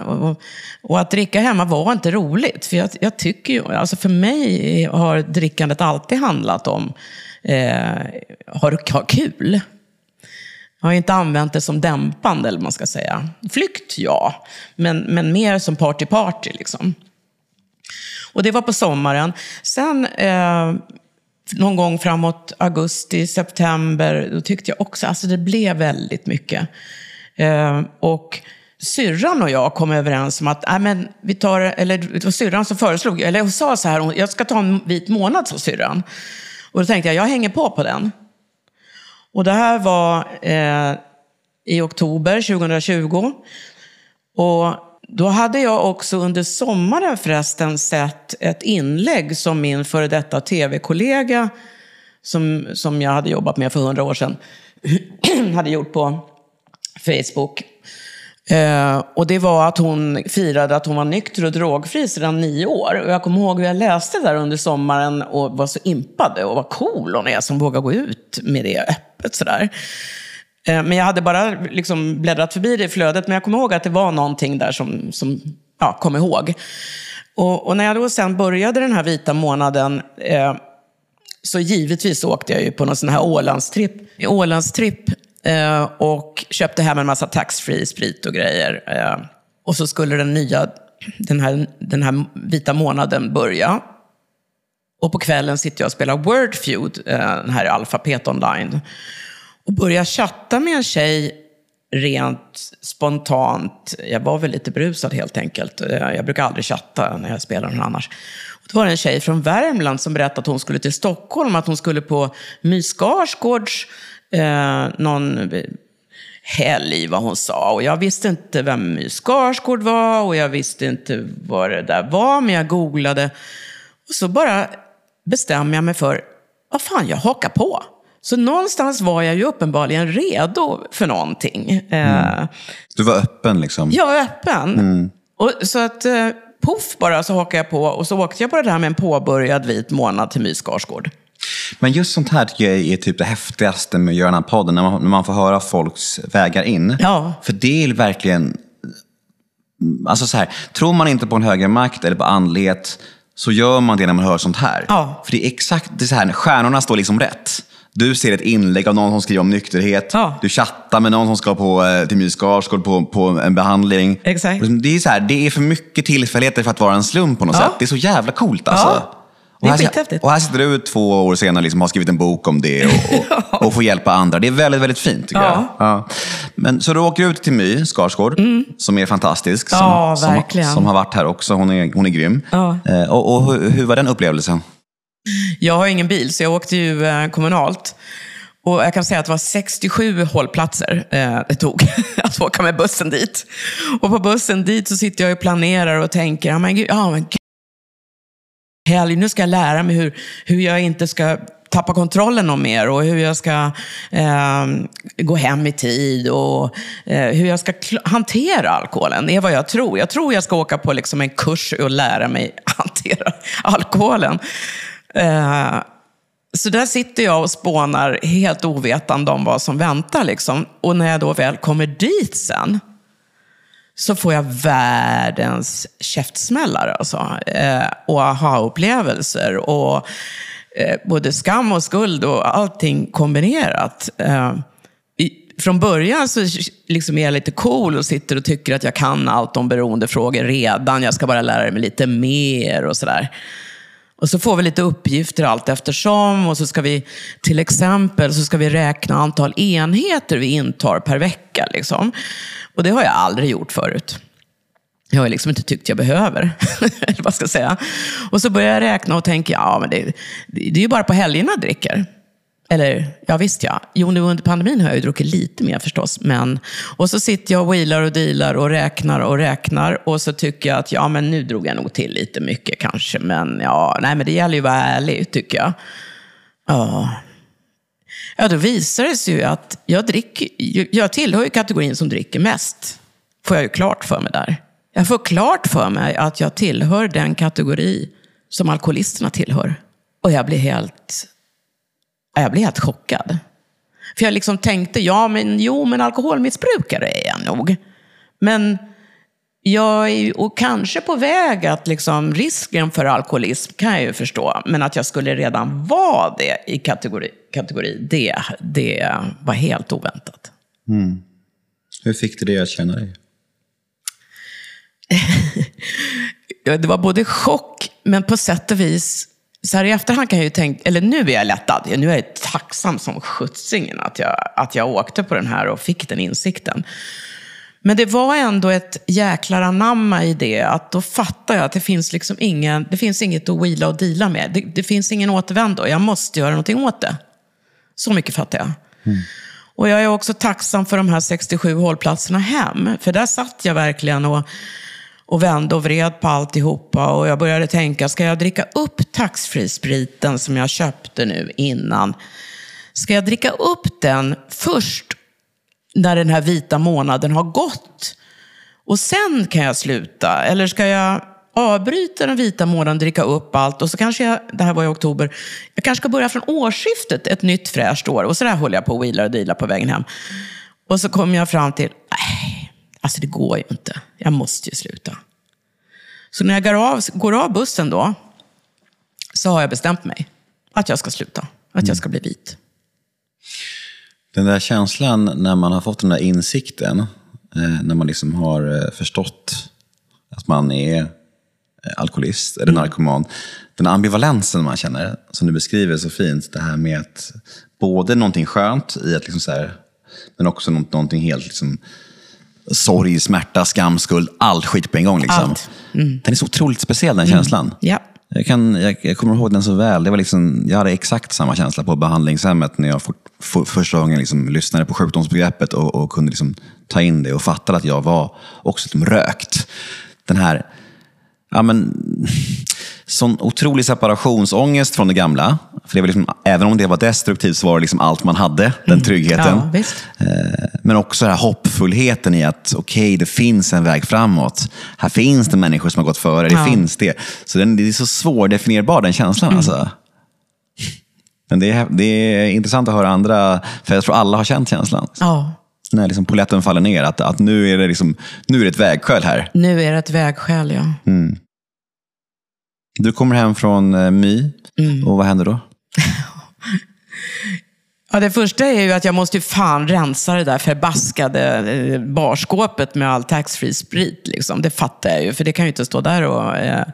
Och, att dricka hemma var inte roligt. För jag, jag tycker ju, alltså för mig har drickandet alltid handlat om eh, har, ha kul. Jag har inte använt det som dämpande, eller man ska säga. Flykt, ja. Men, men mer som party-party. Liksom. Och det var på sommaren. Sen, eh, någon gång framåt augusti, september, då tyckte jag också, alltså det blev väldigt mycket. Eh, och syrran och jag kom överens om att, nej men vi tar, eller det var syrran som föreslog, eller hon sa så här, jag ska ta en vit månad, sa syrran. Och då tänkte jag, jag hänger på på den. Och det här var eh, i oktober 2020. Och då hade jag också under sommaren förresten sett ett inlägg som min före detta tv-kollega, som, som jag hade jobbat med för hundra år sedan, hade gjort på Facebook. Eh, och det var att hon firade att hon var nykter och drogfri sedan nio år. Och jag kommer ihåg hur jag läste där under sommaren och var så impad och vad cool hon är som vågar gå ut med det öppet sådär. Eh, men jag hade bara liksom bläddrat förbi det i flödet, men jag kommer ihåg att det var någonting där som, som ja, kom ihåg. Och, och, när jag då sen började den här vita månaden, eh, så givetvis åkte jag ju på någon sån här Ålandstripp. Ålandstripp eh, och köpte hem en massa taxfree sprit och grejer. Eh, och så skulle den nya, den här, den här vita månaden börja. Och på kvällen sitter jag och spelar Wordfeud, eh, den här alfabet online. Och börjar chatta med en tjej rent spontant. Jag var väl lite brusad helt enkelt. Eh, jag brukar aldrig chatta när jag spelar någon annars. Och det var en tjej från Värmland som berättade att hon skulle till Stockholm, att hon skulle på My Skarsgårds eh, någon helg, vad hon sa. Och jag visste inte vem My Skarsgård var och jag visste inte vad det där var, men jag googlade. Och så bara bestämmer jag mig för, vad fan, jag hakar på. Så någonstans var jag ju uppenbarligen redo för någonting. Mm. Du var öppen liksom? Jag var öppen. Mm. Och, så att eh, poff bara så hakade jag på och så åkte jag på det där med en påbörjad vit månad till My Skarsgård. Men just sånt här tycker jag är typ det häftigaste med att göra den här podden, när man, när man får höra folks vägar in. Ja. För det är verkligen... Alltså så här, tror man inte på en högre makt eller på andlighet så gör man det när man hör sånt här. Ja. För det är exakt det är så här, stjärnorna står liksom rätt. Du ser ett inlägg av någon som skriver om nykterhet. Ja. Du chattar med någon som ska på, eh, till My Skarsgård på, på en behandling. Exakt. Det är, så här, det är för mycket tillfälligheter för att vara en slump på något Ja. sätt. Det är så jävla coolt alltså. Ja. Det är och, här, skithäftigt. och här sitter du två år senare liksom, har skrivit en bok om det och, och, och får hjälpa andra. Det är väldigt, väldigt fint tycker Ja. jag. Ja. Men, så du åker ut till My Skarsgård, som är fantastisk. Som, Mm. Ja, som, verkligen. som har varit här också. Hon är, hon är grym. Ja. Eh, och och hur, hur var den upplevelsen? Jag har ingen bil, så jag åkte ju eh, kommunalt. Och jag kan säga att det var 67 hållplatser eh, det tog att åka med bussen dit. Och på bussen dit så sitter jag och planerar och tänker, ja men gud, ja, men gud. Helg, nu ska jag lära mig hur, hur jag inte ska tappa kontrollen om mer och hur jag ska eh, gå hem i tid och eh, hur jag ska hantera alkoholen. Det är vad jag tror. Jag tror jag ska åka på liksom en kurs och lära mig hantera alkoholen. Eh, så där sitter jag och spånar helt ovetande om vad som väntar. Liksom. Och när jag då väl kommer dit sen, så får jag världens käftsmällare. Alltså. Eh, och aha-upplevelser. Och eh, både skam och skuld och allting kombinerat. Eh, i, från början så liksom är jag lite cool och sitter och tycker att jag kan allt om beroendefrågor redan. Jag ska bara lära mig lite mer och sådär. Och så får vi lite uppgifter allt eftersom. Och så ska vi, till exempel, så ska vi räkna antal enheter vi intar per vecka. Liksom. Och det har jag aldrig gjort förut. Jag har liksom inte tyckt jag behöver. Eller vad ska jag säga. Och så börjar jag räkna och tänker, ja men det, det är ju bara på helgerna jag dricker. Eller, ja visst ja. Jo, nu under pandemin har jag ju druckit lite mer förstås. Men, och så sitter jag och wheelar och dealar och räknar och räknar. Och så tycker jag att, ja men nu drog jag nog till lite mycket kanske. Men ja, nej men det gäller ju att vara ärlig tycker jag. Ja. Ja, då visar det sig ju att jag dricker, jag tillhör ju kategorin som dricker mest. Får jag ju klart för mig där. Jag får klart för mig att jag tillhör den kategori som alkoholisterna tillhör. Och jag blir helt jag blir helt chockad. För jag liksom tänkte, ja men jo, men alkoholmissbrukare är jag nog. Men jag är och kanske på väg att liksom, risken för alkoholism kan jag ju förstå. Men att jag skulle redan vara det i kategori, kategori det, det var helt oväntat. Hur fick du det att känna dig? Det var både chock, men på sätt och vis så här i efterhand kan jag ju tänka, eller nu är jag lättad. Nu är jag tacksam som sjuttsingen att jag, att jag åkte på den här och fick den insikten. Men det var ändå ett jäklar anamma i det, att då fattar jag att det finns liksom ingen, det finns inget att wheela och deala med. Det, det finns ingen återvändo, jag måste göra någonting åt det. Så mycket fattar jag. Och jag är också tacksam för de här 67 hållplatserna hem, för där satt jag verkligen och och vände och vred på alltihopa. Och jag började tänka, ska jag dricka upp taxfree-spriten som jag köpte nu innan? Ska jag dricka upp den först när den här vita månaden har gått? Och sen kan jag sluta? Eller ska jag avbryta den vita månaden, dricka upp allt och så kanske jag, det här var i oktober, jag kanske ska börja från årsskiftet, ett nytt fräscht år. Och så där håller jag på och wheelar och dealar på vägen hem. Och så kom jag fram till, nej, alltså det går ju inte. Jag måste ju sluta. Så när jag går av, går av bussen då, så har jag bestämt mig att jag ska sluta. Att jag ska bli vit. Den där känslan när man har fått den där insikten, eh, när man liksom har eh, förstått att man är eh, alkoholist eller narkoman. Den ambivalensen man känner, som du beskriver så fint. Det här med att både någonting skönt i att liksom så här, men också någonting helt liksom, sorg, smärta, skam, skuld, allt skit på en gång. Liksom. Allt. Den är så otroligt speciell den känslan. Ja. Jag, kan, jag, jag kommer ihåg den så väl. Det var liksom, jag hade exakt samma känsla på behandlingshemmet när jag for, for, första gången liksom lyssnade på sjukdomsbegreppet och, och kunde liksom ta in det och fattade att jag var också liksom rökt. Den här, ja men, sån otrolig separationsångest från det gamla. För det var liksom, även om det var destruktivt så var det liksom allt man hade, den tryggheten. Ja. Eh, Men också den här hoppfullheten i att okej, det finns en väg framåt. Här finns det människor som har gått före, det Ja. finns det. Så den, det är så svårdefinierbar den känslan. Alltså. Men det är, det är intressant att höra andra, för jag tror alla har känt känslan. ja. När liksom poletten faller ner, att, att nu, är det liksom, nu är det ett vägskäl här. Nu är det ett vägskäl, ja. Du kommer hem från eh, My, Mm. och vad händer då? Ja, det första är ju att jag måste ju fan rensa det där förbaskade eh, barskåpet med all taxfree sprit. Liksom. Det fattar jag ju, för det kan ju inte stå där och, eh,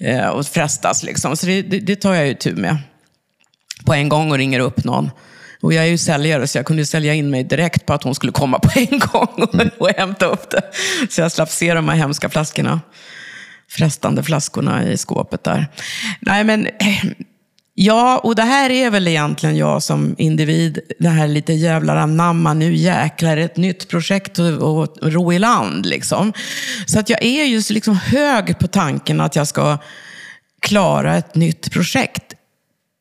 eh, och frestas. Liksom. Så det, det, det tar jag ju tur med. På en gång och ringer upp någon. Och jag är ju säljare, så jag kunde sälja in mig direkt på att hon skulle komma på en gång och, och hämta upp det. Så jag slapp se de här hemska flaskorna. Frestande flaskorna i skåpet där. Nej, men... eh, Ja, och det här är väl egentligen jag som individ, det här lite jävlar anamma, nu jäklar ett nytt projekt och, och ro i land. Liksom. Så att jag är ju så liksom hög på tanken att jag ska klara ett nytt projekt.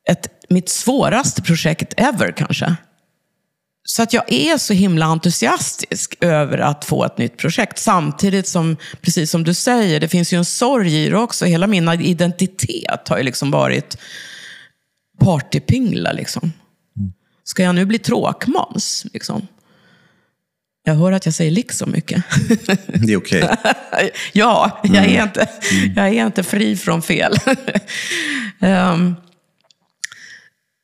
Ett, mitt svåraste projekt ever kanske. Så att jag är så himla entusiastisk över att få ett nytt projekt. Samtidigt som, precis som du säger, det finns ju en sorg i det också. Hela min identitet har ju liksom varit partypingla. Liksom. Ska jag nu bli tråkmåns? Liksom? Jag hör att jag säger liksom mycket. Det är okej. ja, jag är, inte, jag är inte fri från fel. Ehm,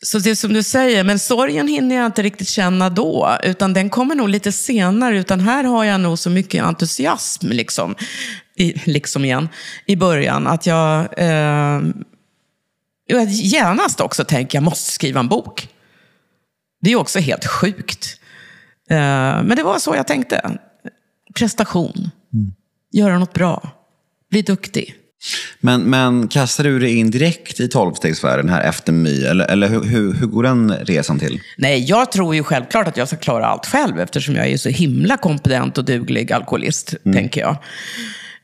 så det är som du säger, men sorgen hinner jag inte riktigt känna då. Utan den kommer nog lite senare. Utan här har jag nog så mycket entusiasm, liksom, i, liksom igen, i början. Att jag eh, jag genast också tänker jag måste skriva en bok. Det är också helt sjukt. Eh, men det var så jag tänkte. Prestation. Göra något bra. Bli duktig. Men, men kastar du dig in direkt i tolvstegsfären här efter My? Eller, eller hur, hur, hur går den resan till? Nej, jag tror ju självklart att jag ska klara allt själv eftersom jag är så himla kompetent och duglig alkoholist, tänker jag.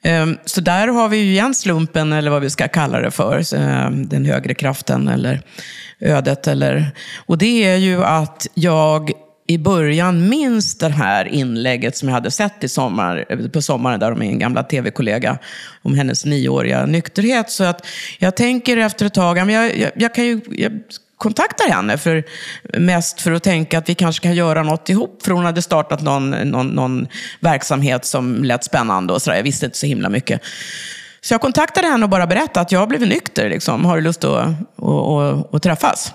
Ehm, så där har vi ju igen slumpen, eller vad vi ska kalla det för, ehm, den högre kraften eller ödet. Eller, och det är ju att jag i början minns det här inlägget som jag hade sett i sommar, på sommaren där om min gamla tv-kollega, om hennes nioåriga nykterhet. Så att jag tänker efter ett tag, jag, jag, jag kan ju jag kontaktar henne för, mest för att tänka att vi kanske kan göra något ihop. För hon hade startat någon, någon, någon verksamhet som lät spännande och sådär. Jag visste inte så himla mycket. Så jag kontaktade henne och bara berättade att jag har blivit nykter. Liksom. Har du lust att, att, att, att träffas?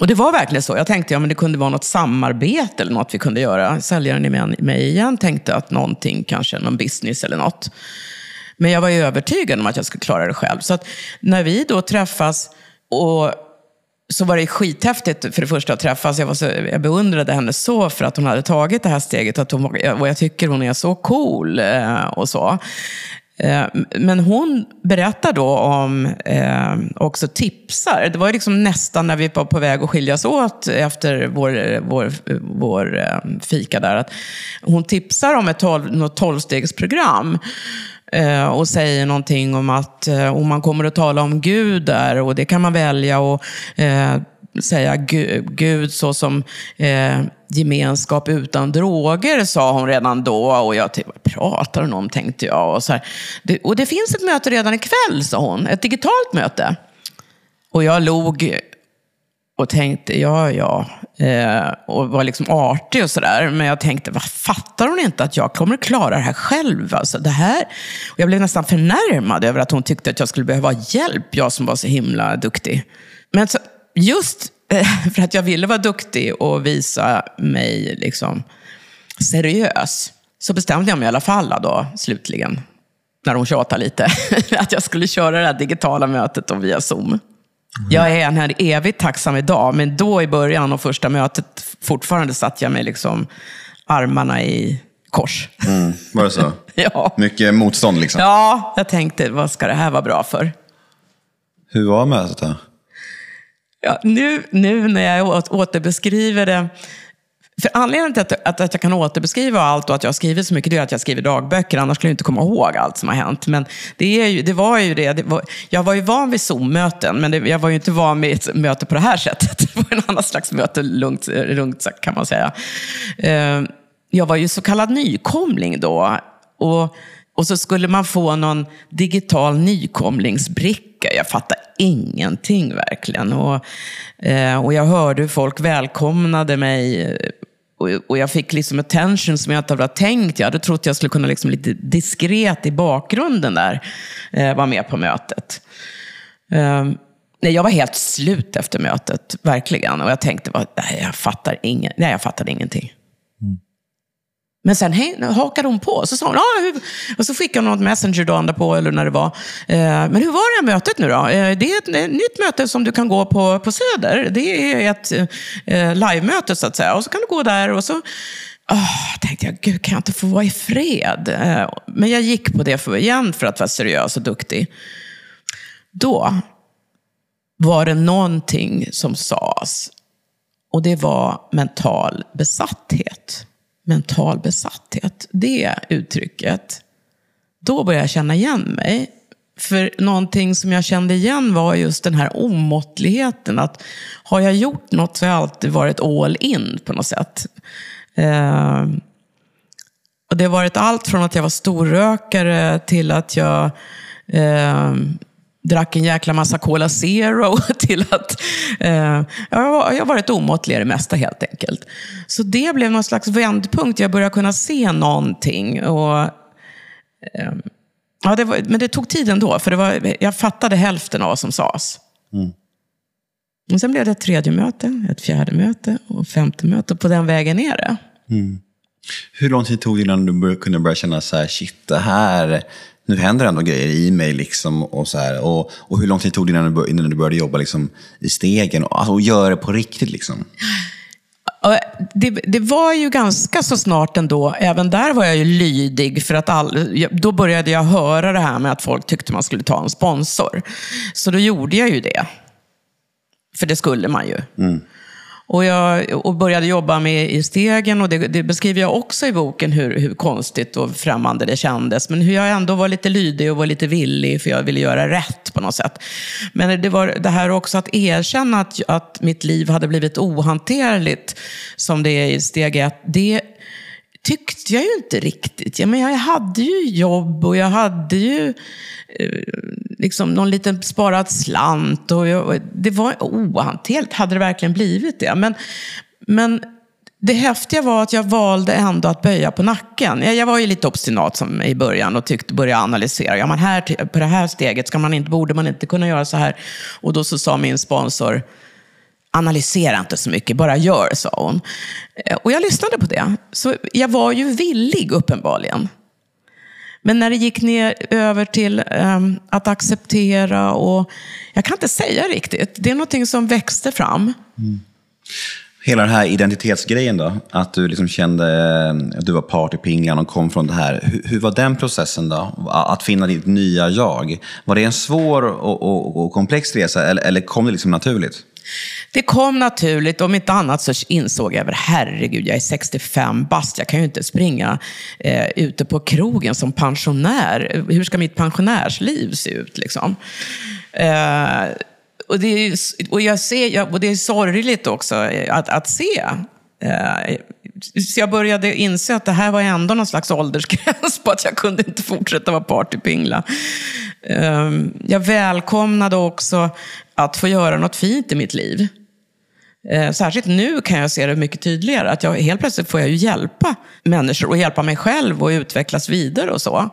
Och det var verkligen så. Jag tänkte ja, men det kunde vara något samarbete eller något vi kunde göra. Säljaren i mig- mig igen tänkte att någonting, kanske någon business eller något. Men jag var ju övertygad om att jag skulle klara det själv. Så att när vi då träffas och så var det skithäftigt för det första att träffas. Jag, var så, jag beundrade henne så för att hon hade tagit det här steget. Att hon, och jag tycker hon är så cool eh, och så. Eh, men hon berättar då om, eh, också tipsar. Det var ju liksom nästan när vi var på väg att skiljas åt efter vår, vår, vår eh, fika där. Att hon tipsar om ett tolv, något tolvstegsprogram. Eh, och säger någonting om att eh, om man kommer att tala om Gud där och det kan man välja att eh, säga Gud så som eh, gemenskap utan droger, sa hon redan då. Och jag tänkte, vad pratar hon om, tänkte jag. Och, så här. Det, och det finns ett möte redan ikväll, sa hon. Ett digitalt möte. Och jag log och tänkte, ja, ja. Eh, och var liksom artig och sådär. Men jag tänkte, vad fattar hon inte att jag kommer klara det här själv? Alltså, det här... Och jag blev nästan förnärmad över att hon tyckte att jag skulle behöva hjälp, jag som var så himla duktig. Men så, just eh, för att jag ville vara duktig och visa mig liksom seriös, så bestämde jag mig i alla fall då, slutligen när hon tjatade lite, att jag skulle köra det här digitala mötet via Zoom. Jag är en här evigt tacksam idag, men då i början och första mötet, fortfarande satt jag med liksom armarna i kors. Mm, var det så? Ja. Mycket motstånd liksom. Ja, jag tänkte, vad ska det här vara bra för? Hur var mötet då? Ja, nu, nu när jag återbeskriver det, för anledningen till att, att, att jag kan återbeskriva allt och att jag har skrivit så mycket, det är att jag skriver dagböcker, annars skulle jag inte komma ihåg allt som har hänt. Men det, är ju, det var ju det, det var, jag var ju van vid Zoom-möten, men det, jag var ju inte van vid ett möte på det här sättet. Det var en annan slags möte, lugnt, lugnt kan man säga. Eh, jag var ju så kallad nykomling då. Och, och så skulle man få någon digital nykomlingsbricka. Jag fattade ingenting verkligen. Och, eh, och jag hörde hur folk välkomnade mig. Och, och jag fick liksom attention som jag inte hade tänkt. Jag hade trott jag skulle kunna liksom lite diskret i bakgrunden där eh, vara med på mötet. Eh, nej, jag var helt slut efter mötet, verkligen. Och jag tänkte, nej, jag, fattar ingen, nej, jag fattade ingenting. Men sen hej, hakade hon på. Så sa hon, ah, hur, och så skickade hon något messenger dagen på eller när det var. Eh, men hur var det här mötet nu då? Eh, det är ett, ett nytt möte som du kan gå på, på Söder. Det är ett eh, live-möte så att säga. Och så kan du gå där och så Oh, tänkte jag, gud kan jag inte få vara i fred? Eh, men jag gick på det för, igen för att vara seriös och duktig. Då var det någonting som sades. Och det var mental besatthet. Mental besatthet. Det uttrycket. Då började jag känna igen mig. För någonting som jag kände igen var just den här omåttligheten. Att har jag gjort något så har jag alltid varit all in på något sätt. Eh, och det har varit allt från att jag var storrökare till att jag eh, drack en jäkla massa Cola Zero till att eh, jag, har varit omåttlig i det mesta helt enkelt. Så det blev någon slags vändpunkt. Jag började kunna se någonting. Och, eh, ja, det var, men det tog tid ändå, för det var, jag fattade hälften av vad som sades. Och sen blev det ett tredje möte, ett fjärde möte och ett femte möte. Och på den vägen är det. Hur lång tid tog det innan du kunde börja känna så här, shit, det här, nu händer ändå grejer i mig liksom och så här. Och, och hur lång tid tog det innan du, bör, innan du började jobba liksom i stegen och, alltså, och göra det på riktigt liksom? Det, det var ju ganska så snart ändå, även där var jag ju lydig, för att all, då började jag höra det här med att folk tyckte man skulle ta en sponsor. Så då gjorde jag ju det. För det skulle man ju. Och jag och började jobba med i stegen och det, det beskriver jag också i boken hur, hur konstigt och främmande det kändes. Men hur jag ändå var lite lydig och var lite villig för jag ville göra rätt på något sätt. Men det var det här också att erkänna att, att mitt liv hade blivit ohanterligt som det är i steg ett. Det tyckte jag ju inte riktigt. Ja, men jag hade ju jobb och jag hade ju eh, liksom någon liten sparad slant. Och jag, och det var ohanterligt, hade det verkligen blivit det. Men, men det häftiga var att jag valde ändå att böja på nacken. Jag, jag var ju lite obstinat som, i början och tyckte, började analysera. Ja, men här, på det här steget ska man inte, borde man inte kunna göra så här. Och då så sa min sponsor, analysera inte så mycket, bara gör, sa hon. Eh, och jag lyssnade på det. Så jag var ju villig, uppenbarligen. Men när det gick ner över till um, att acceptera och... Jag kan inte säga riktigt. Det är någonting som växte fram. Mm. Hela den här identitetsgrejen då, att du liksom kände eh, att du var partypinglan och kom från det här. Hur, hur var den processen då? Att finna ditt nya jag. Var det en svår och, och, och komplex resa eller, eller kom det liksom naturligt? Det kom naturligt. Om inte annat så insåg jag, herregud, jag är 65 bast. Jag kan ju inte springa eh, ute på krogen som pensionär. Hur ska mitt pensionärsliv se ut? Liksom? Eh, och, det är, och, jag ser, och det är sorgligt också eh, att, att se. Eh, så jag började inse att det här var ändå någon slags åldersgräns på att jag kunde inte fortsätta vara partypingla. Eh, Jag välkomnade också att få göra något fint i mitt liv. Eh, Särskilt nu kan jag se det mycket tydligare. Att jag, helt plötsligt får jag ju hjälpa människor och hjälpa mig själv och utvecklas vidare och så.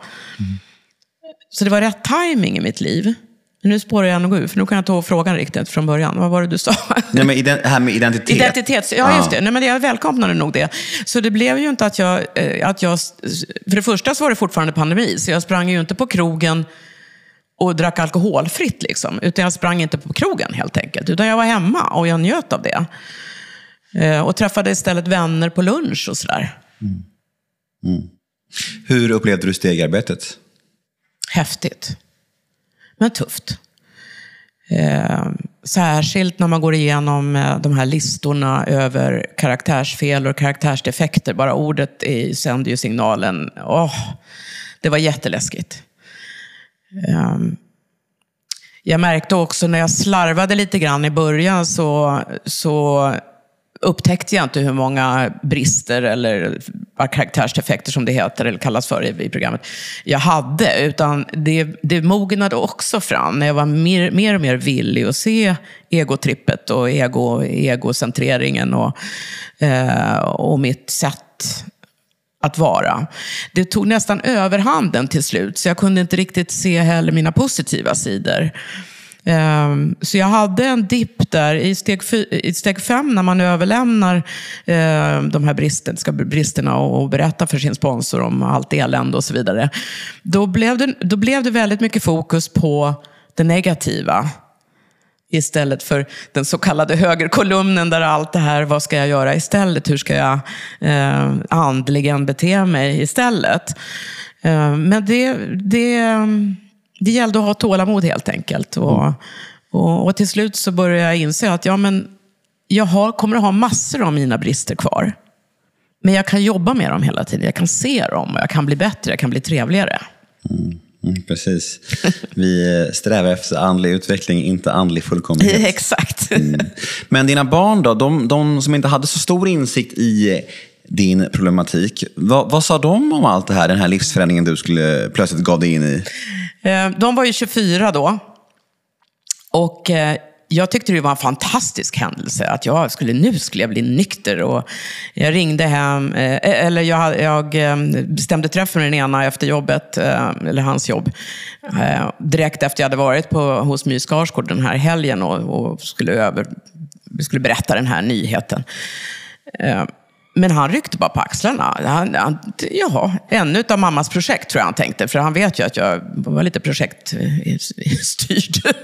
Så det var rätt timing i mitt liv. Nu spårar jag nog ur, för nu kan jag ta frågan riktigt från början. Vad var det du sa? Nej, men ident här med identitet. Identitet, ja just det. Nej, men jag välkomnade nog det. Så det blev ju inte att jag, eh, att jag... För det första så var det fortfarande pandemi, så jag sprang ju inte på krogen och drack alkoholfritt. Liksom. Utan jag sprang inte på krogen helt enkelt. Utan jag var hemma och jag njöt av det. Eh, och träffade istället vänner på lunch och sådär. Mm. Mm. Hur upplevde du stegarbetet? Häftigt. Men tufft. Eh, särskilt när man går igenom eh, de här listorna över karaktärsfel och karaktärsdefekter. Bara ordet i, sänder ju signalen. Oh, det var jätteläskigt. Eh, jag märkte också när jag slarvade lite grann i början så, så upptäckte jag inte hur många brister eller karaktärsdefekter som det heter, eller kallas för i, i programmet, jag hade. Utan det, det mognade också fram när jag var mer, mer och mer villig att se egotrippet och ego, egocentreringen och, eh, och mitt sätt att vara. Det tog nästan överhanden till slut, så jag kunde inte riktigt se heller mina positiva sidor. Um, så jag hade en dipp där i steg, i steg fem när man överlämnar ehm, de här bristen, ska bristerna och berättar för sin sponsor om allt elände och så vidare. Då blev, det, då blev det väldigt mycket fokus på det negativa istället för den så kallade högerkolumnen där allt det här, vad ska jag göra istället? Hur ska jag eh, andligen bete mig istället? Eh, men det, det, ehm, det gällde att ha tålamod helt enkelt. Och, mm. och, och, till slut så började jag inse att ja, men jag har, kommer att ha massor av mina brister kvar. Men jag kan jobba med dem hela tiden. Jag kan se dem och jag kan bli bättre, jag kan bli trevligare. Mm. Mm, precis. Vi strävar efter andlig utveckling, inte andlig fullkomlighet. Exakt. Mm. Men dina barn då, de, de, som inte hade så stor insikt i din problematik, vad, vad sa de om allt det här, den här livsförändringen du skulle plötsligt gav dig in i? Eh, de var ju 24 då. Och eh, jag tyckte det var en fantastisk händelse att jag skulle, nu skulle jag bli nykter. Och jag ringde hem, eh, eller jag, jag bestämde träff med den ena efter jobbet, eller hans jobb, direkt efter jag hade varit på, hos My Skarsgård den här helgen och, och skulle, över, skulle berätta den här nyheten. Men han ryckte bara på axlarna. Han, han, jaha, ännu av mammas projekt tror jag han tänkte. För han vet ju att jag var lite projektstyrd.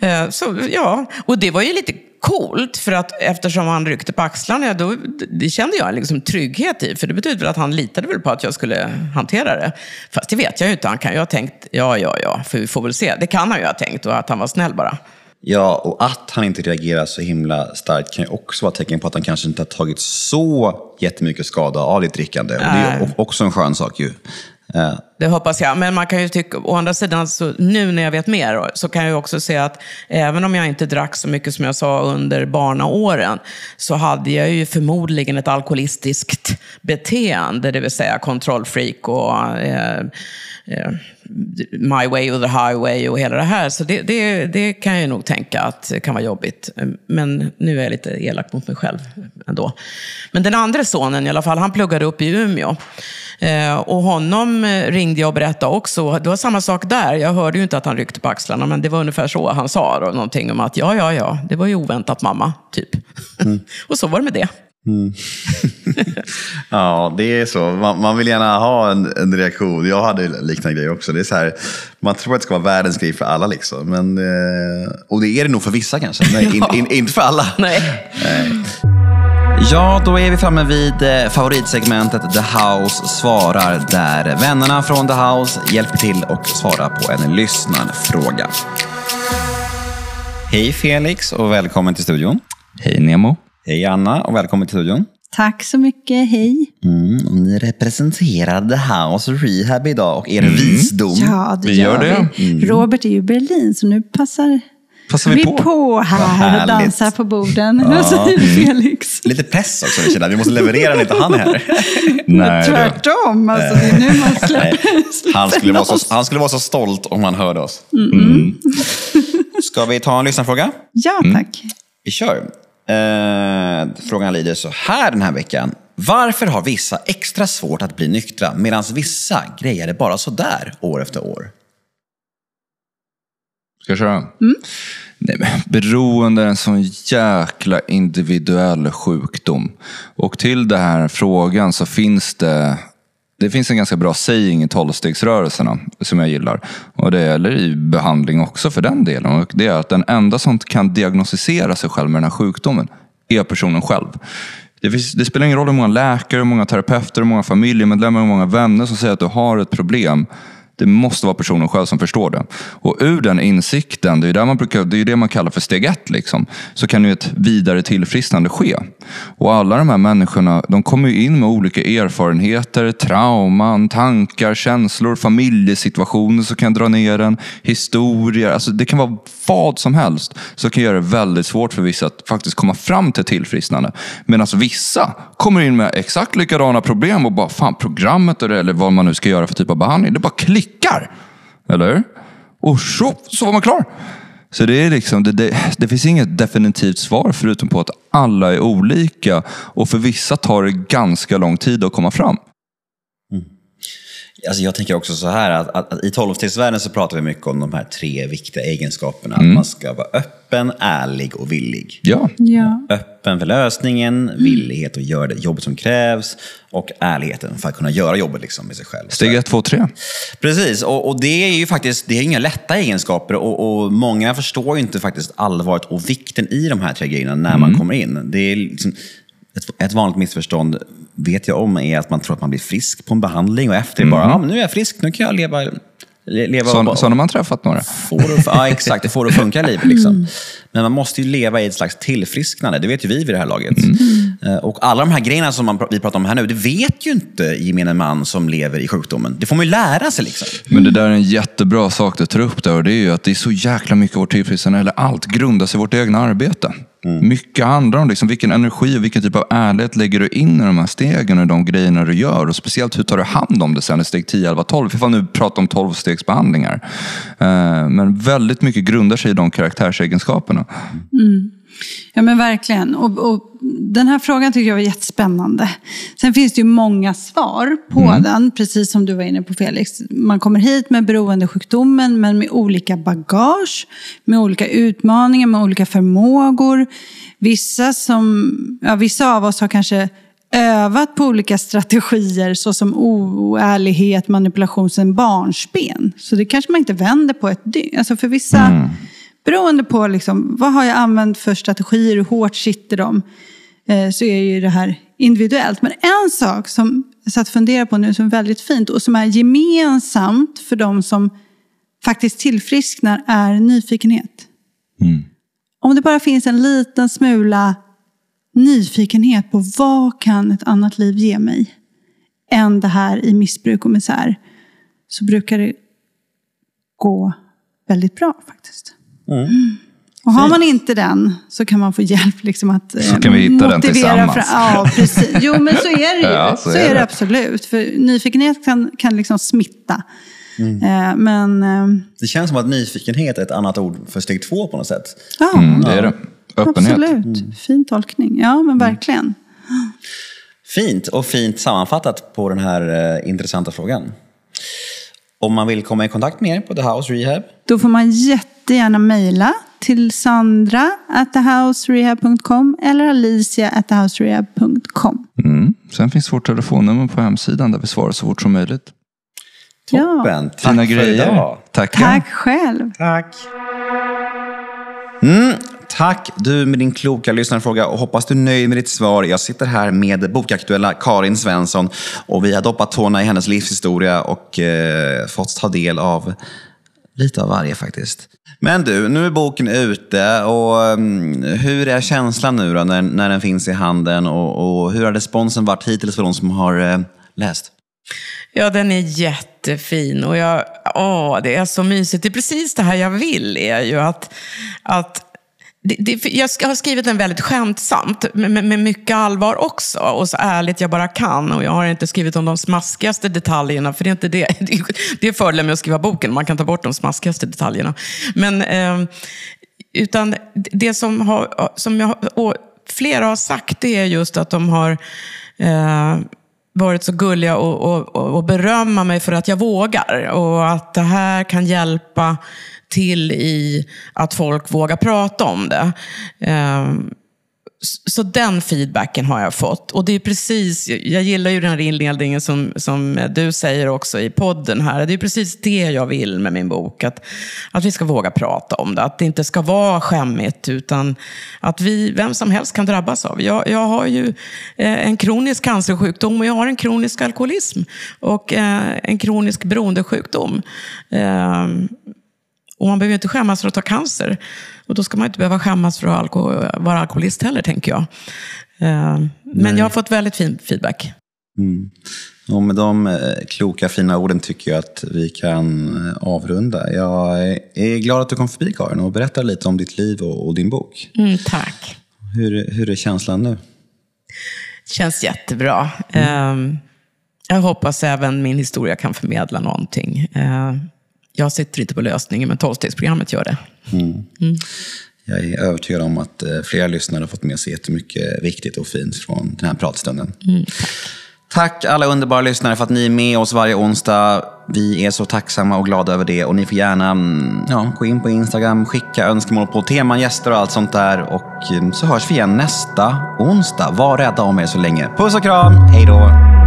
Eh, eh, så ja, och det var ju lite coolt. För att eftersom han ryckte på axlarna, då, det kände jag liksom trygghet i. För det betyder väl att han litade väl på att jag skulle hantera det. Fast det vet jag ju inte. Han kan ju ha tänkt, ja, ja, ja, för vi får väl se. Det kan han ju ha tänkt och att han var snäll bara. Ja, och att han inte reagerar så himla starkt kan ju också vara tecken på att han kanske inte har tagit så jättemycket skada av ditt drickande. Och det är också en skön sak ju. Det hoppas jag. Men man kan ju tycka, å andra sidan, så, nu när jag vet mer, så kan jag också se att även om jag inte drack så mycket som jag sa under barnaåren, så hade jag ju förmodligen ett alkoholistiskt beteende, det vill säga kontrollfreak och eh, eh, my way or the highway och hela det här. Så det, det, det kan jag nog tänka att kan vara jobbigt. Men nu är jag lite elak mot mig själv ändå. Men den andra sonen i alla fall, han pluggade upp i Umeå. Eh, och honom eh, ringde jag och berättade också. Det var samma sak där. Jag hörde ju inte att han ryckte på axlarna, men det var ungefär så han sa. Då, någonting om att ja, ja, ja, det var ju oväntat mamma, typ. Mm. och så var det med det. Mm. ja, det är så. Man, man, vill gärna ha en, en, reaktion. Jag hade liknande grejer också. Det är så här, man tror att det ska vara världens grej för alla. Liksom. Men, eh, och det är det nog för vissa kanske, men in, in, inte för alla. Nej. Nej. Ja, då är vi framme vid eh, favoritsegmentet The House svarar, där vännerna från The House hjälper till och svarar på en lyssnarfråga. Hej Felix och välkommen till studion. Hej Nemo. Hej Anna och välkommen till studion. Tack så mycket, hej. Mm, och ni representerar The House Rehab idag och er mm. visdom. Ja, det vi gör, det. Vi. Mm. Robert är ju i Berlin, så nu passar Passar vi, vi på? på här och dansar på borden. Ja. säger Felix. Lite press också, vi känner. Vi måste leverera inte han är här. Nej, Tvärtom, alltså, det är nu man släpper, han, skulle vara så, han skulle vara så stolt om han hörde oss. Mm. Ska vi ta en lyssnarfråga? Ja, tack. Vi kör. Eh, frågan lyder så här den här veckan. Varför har vissa extra svårt att bli nyktra medan vissa grejer det bara sådär år efter år? Ska jag köra? Mm. Nej, men beroende är en sån jäkla individuell sjukdom. Och till den här frågan så finns det det finns en ganska bra saying i tolvstegsrörelserna som jag gillar. Och det gäller i behandling också för den delen. Och det är att den enda som kan diagnostisera sig själv med den här sjukdomen är personen själv. Det, finns, det spelar ingen roll hur många läkare, hur många terapeuter, hur många familjemedlemmar, hur många vänner som säger att du har ett problem. Det måste vara personen själv som förstår det. Och ur den insikten, det är, där man brukar, det, är det man kallar för steg ett, liksom, så kan ju ett vidare tillfrisknande ske. Och alla de här människorna de kommer in med olika erfarenheter, trauman, tankar, känslor, familjesituationer som kan dra ner en, historier. Alltså det kan vara vad som helst som kan göra det väldigt svårt för vissa att faktiskt komma fram till tillfrisknande. Medan vissa kommer in med exakt likadana problem och bara, fan programmet eller vad man nu ska göra för typ av behandling, det bara klickar. Eller Och så, så var man klar. Så det, är liksom, det, det, det, finns inget definitivt svar förutom på att alla är olika och för vissa tar det ganska lång tid att komma fram. Alltså jag tänker också så här att, att, att i tolvstegsvärlden så pratar vi mycket om de här tre viktiga egenskaperna. Mm. Att man ska vara öppen, ärlig och villig. Ja. ja. Öppen för lösningen, mm. villighet att göra det jobbet som krävs och ärligheten för att kunna göra jobbet liksom med sig själv. Steg ett, två, tre. Precis, och, och, det är ju faktiskt det är inga lätta egenskaper och, och, många förstår ju inte faktiskt allvaret och vikten i de här tre grejerna när mm. man kommer in. Det är liksom, ett, ett vanligt missförstånd vet jag om är att man tror att man blir frisk på en behandling och efter mm. bara, ja, men nu är jag frisk, nu kan jag leva leva så, så har man träffat några? Får det, ja, exakt. Det får det att funka i livet. Liksom. Mm. Men man måste ju leva i ett slags tillfrisknande. Det vet ju vi vid det här laget. Mm. Eh, och alla de här grejerna som man, vi pratar om här nu, det vet ju inte gemene man som lever i sjukdomen. Det får man ju lära sig. Liksom. Men det där är en jättebra sak du tar upp där och det är ju att det är så jäkla mycket av vårt tillfrisknande, eller allt, grundas i vårt egna arbete. Mm. Mycket handlar om liksom vilken energi och vilken typ av ärlighet lägger du in i de här stegen och de grejerna du gör. Och speciellt hur tar du hand om det sen i steg 10, 11, 12. Ifall nu pratar om 12-stegsbehandlingar. Eh, men väldigt mycket grundar sig i de karaktärsegenskaperna. Mm. Ja men verkligen. Och, och, den här frågan tycker jag var jättespännande. Sen finns det ju många svar på mm. den, precis som du var inne på Felix. Man kommer hit med beroendesjukdomen men med olika bagage, med olika utmaningar, med olika förmågor. Vissa, som, ja, vissa av oss har kanske övat på olika strategier såsom oärlighet, manipulation sen barnsben. Så det kanske man inte vänder på ett dygn. Alltså för vissa mm beroende på liksom, vad har jag använt för strategier, hur hårt sitter de, eh, så är ju det här individuellt. Men en sak som jag satt och funderade på nu som är väldigt fint och som är gemensamt för de som faktiskt tillfrisknar är nyfikenhet. Mm. Om det bara finns en liten smula nyfikenhet på vad kan ett annat liv ge mig än det här i missbruk och misär så brukar det gå väldigt bra faktiskt. Mm. Och har man inte den så kan man få hjälp liksom att så kan vi hitta den tillsammans. Fram. Ja, precis. Jo, men så är det ju. Ja, så, så är, det. det absolut. För nyfikenhet kan, kan liksom smitta. Mm. Eh, men, eh, det känns som att nyfikenhet är ett annat ord för steg två på något sätt. Ja, mm, det är det. Öppenhet. Absolut. Mm. Fin tolkning. Ja, men mm. verkligen. Fint och fint sammanfattat på den här eh, intressanta frågan. Om man vill komma i kontakt med er på The House Rehab? Då får man jättegärna mejla till sandra at thehouserehab.com eller alicia at thehouserehab.com. Mm. Sen finns vårt telefonnummer på hemsidan där vi svarar så fort som möjligt. Toppen! Ja. Tack Fina grejer. Tackar. Tack själv. Tack. Mm, Tack du med din kloka lyssnarfråga och hoppas du är nöjd med ditt svar. Jag sitter här med bokaktuella Karin Svensson och vi har doppat tårna i hennes livshistoria och eh, fått ta del av lite av varje faktiskt. Men du, nu är boken ute och ehm, hur är känslan nu då när, när den finns i handen och, och hur har responsen varit hittills för de som har eh, läst? Ja, den är jättefin och jag, åh, det är så mysigt. Det är precis det här jag vill, är ju att, att det, det, jag har skrivit den väldigt skämtsamt, med, med, mycket allvar också. Och så ärligt jag bara kan. Och jag har inte skrivit om de smaskigaste detaljerna, för det är inte det. Det är fördelen med att skriva boken, man kan ta bort de smaskigaste detaljerna. Men, eh, utan det som, har, som jag, flera har sagt, det är just att de har eh, varit så gulliga och, och, och berömma mig för att jag vågar. Och att det här kan hjälpa till i att folk vågar prata om det. Ehm, så den feedbacken har jag fått. Och det är precis, jag gillar ju den här inledningen som, som du säger också i podden här. Det är precis det jag vill med min bok. Att, att vi ska våga prata om det. Att det inte ska vara skämmigt, utan att vi, vem som helst kan drabbas av. Jag, jag har ju eh, en kronisk cancersjukdom och jag har en kronisk alkoholism. Och eh, en kronisk beroendesjukdom. Ehm, och man behöver inte skämmas för att ha cancer. Och då ska man inte behöva skämmas för att alko vara alkoholist heller, tänker jag. Eh, men Nej. jag har fått väldigt fin feedback. Mm. Och med de eh, kloka, fina orden tycker jag att vi kan eh, avrunda. Jag är glad att du kom förbi, Karin, och berättade lite om ditt liv och, din bok. Mm, tack. Hur, hur är känslan nu? Känns jättebra. Mm. Jag hoppas även min historia kan förmedla någonting jag sitter inte på lösningen, men tolvstegsprogrammet gör det. Mm. Mm. Jag är övertygad om att eh, flera lyssnare har fått med sig jättemycket viktigt och fint från den här pratstunden. Mm, tack. tack alla underbara lyssnare för att ni är med oss varje onsdag. Vi är så tacksamma och glada över det. Och ni får gärna mm, ja, gå in på Instagram, skicka önskemål på teman, gäster och allt sånt där. Och mm, så hörs vi igen nästa onsdag. Var rädda om er så länge. Puss och kram, hej då!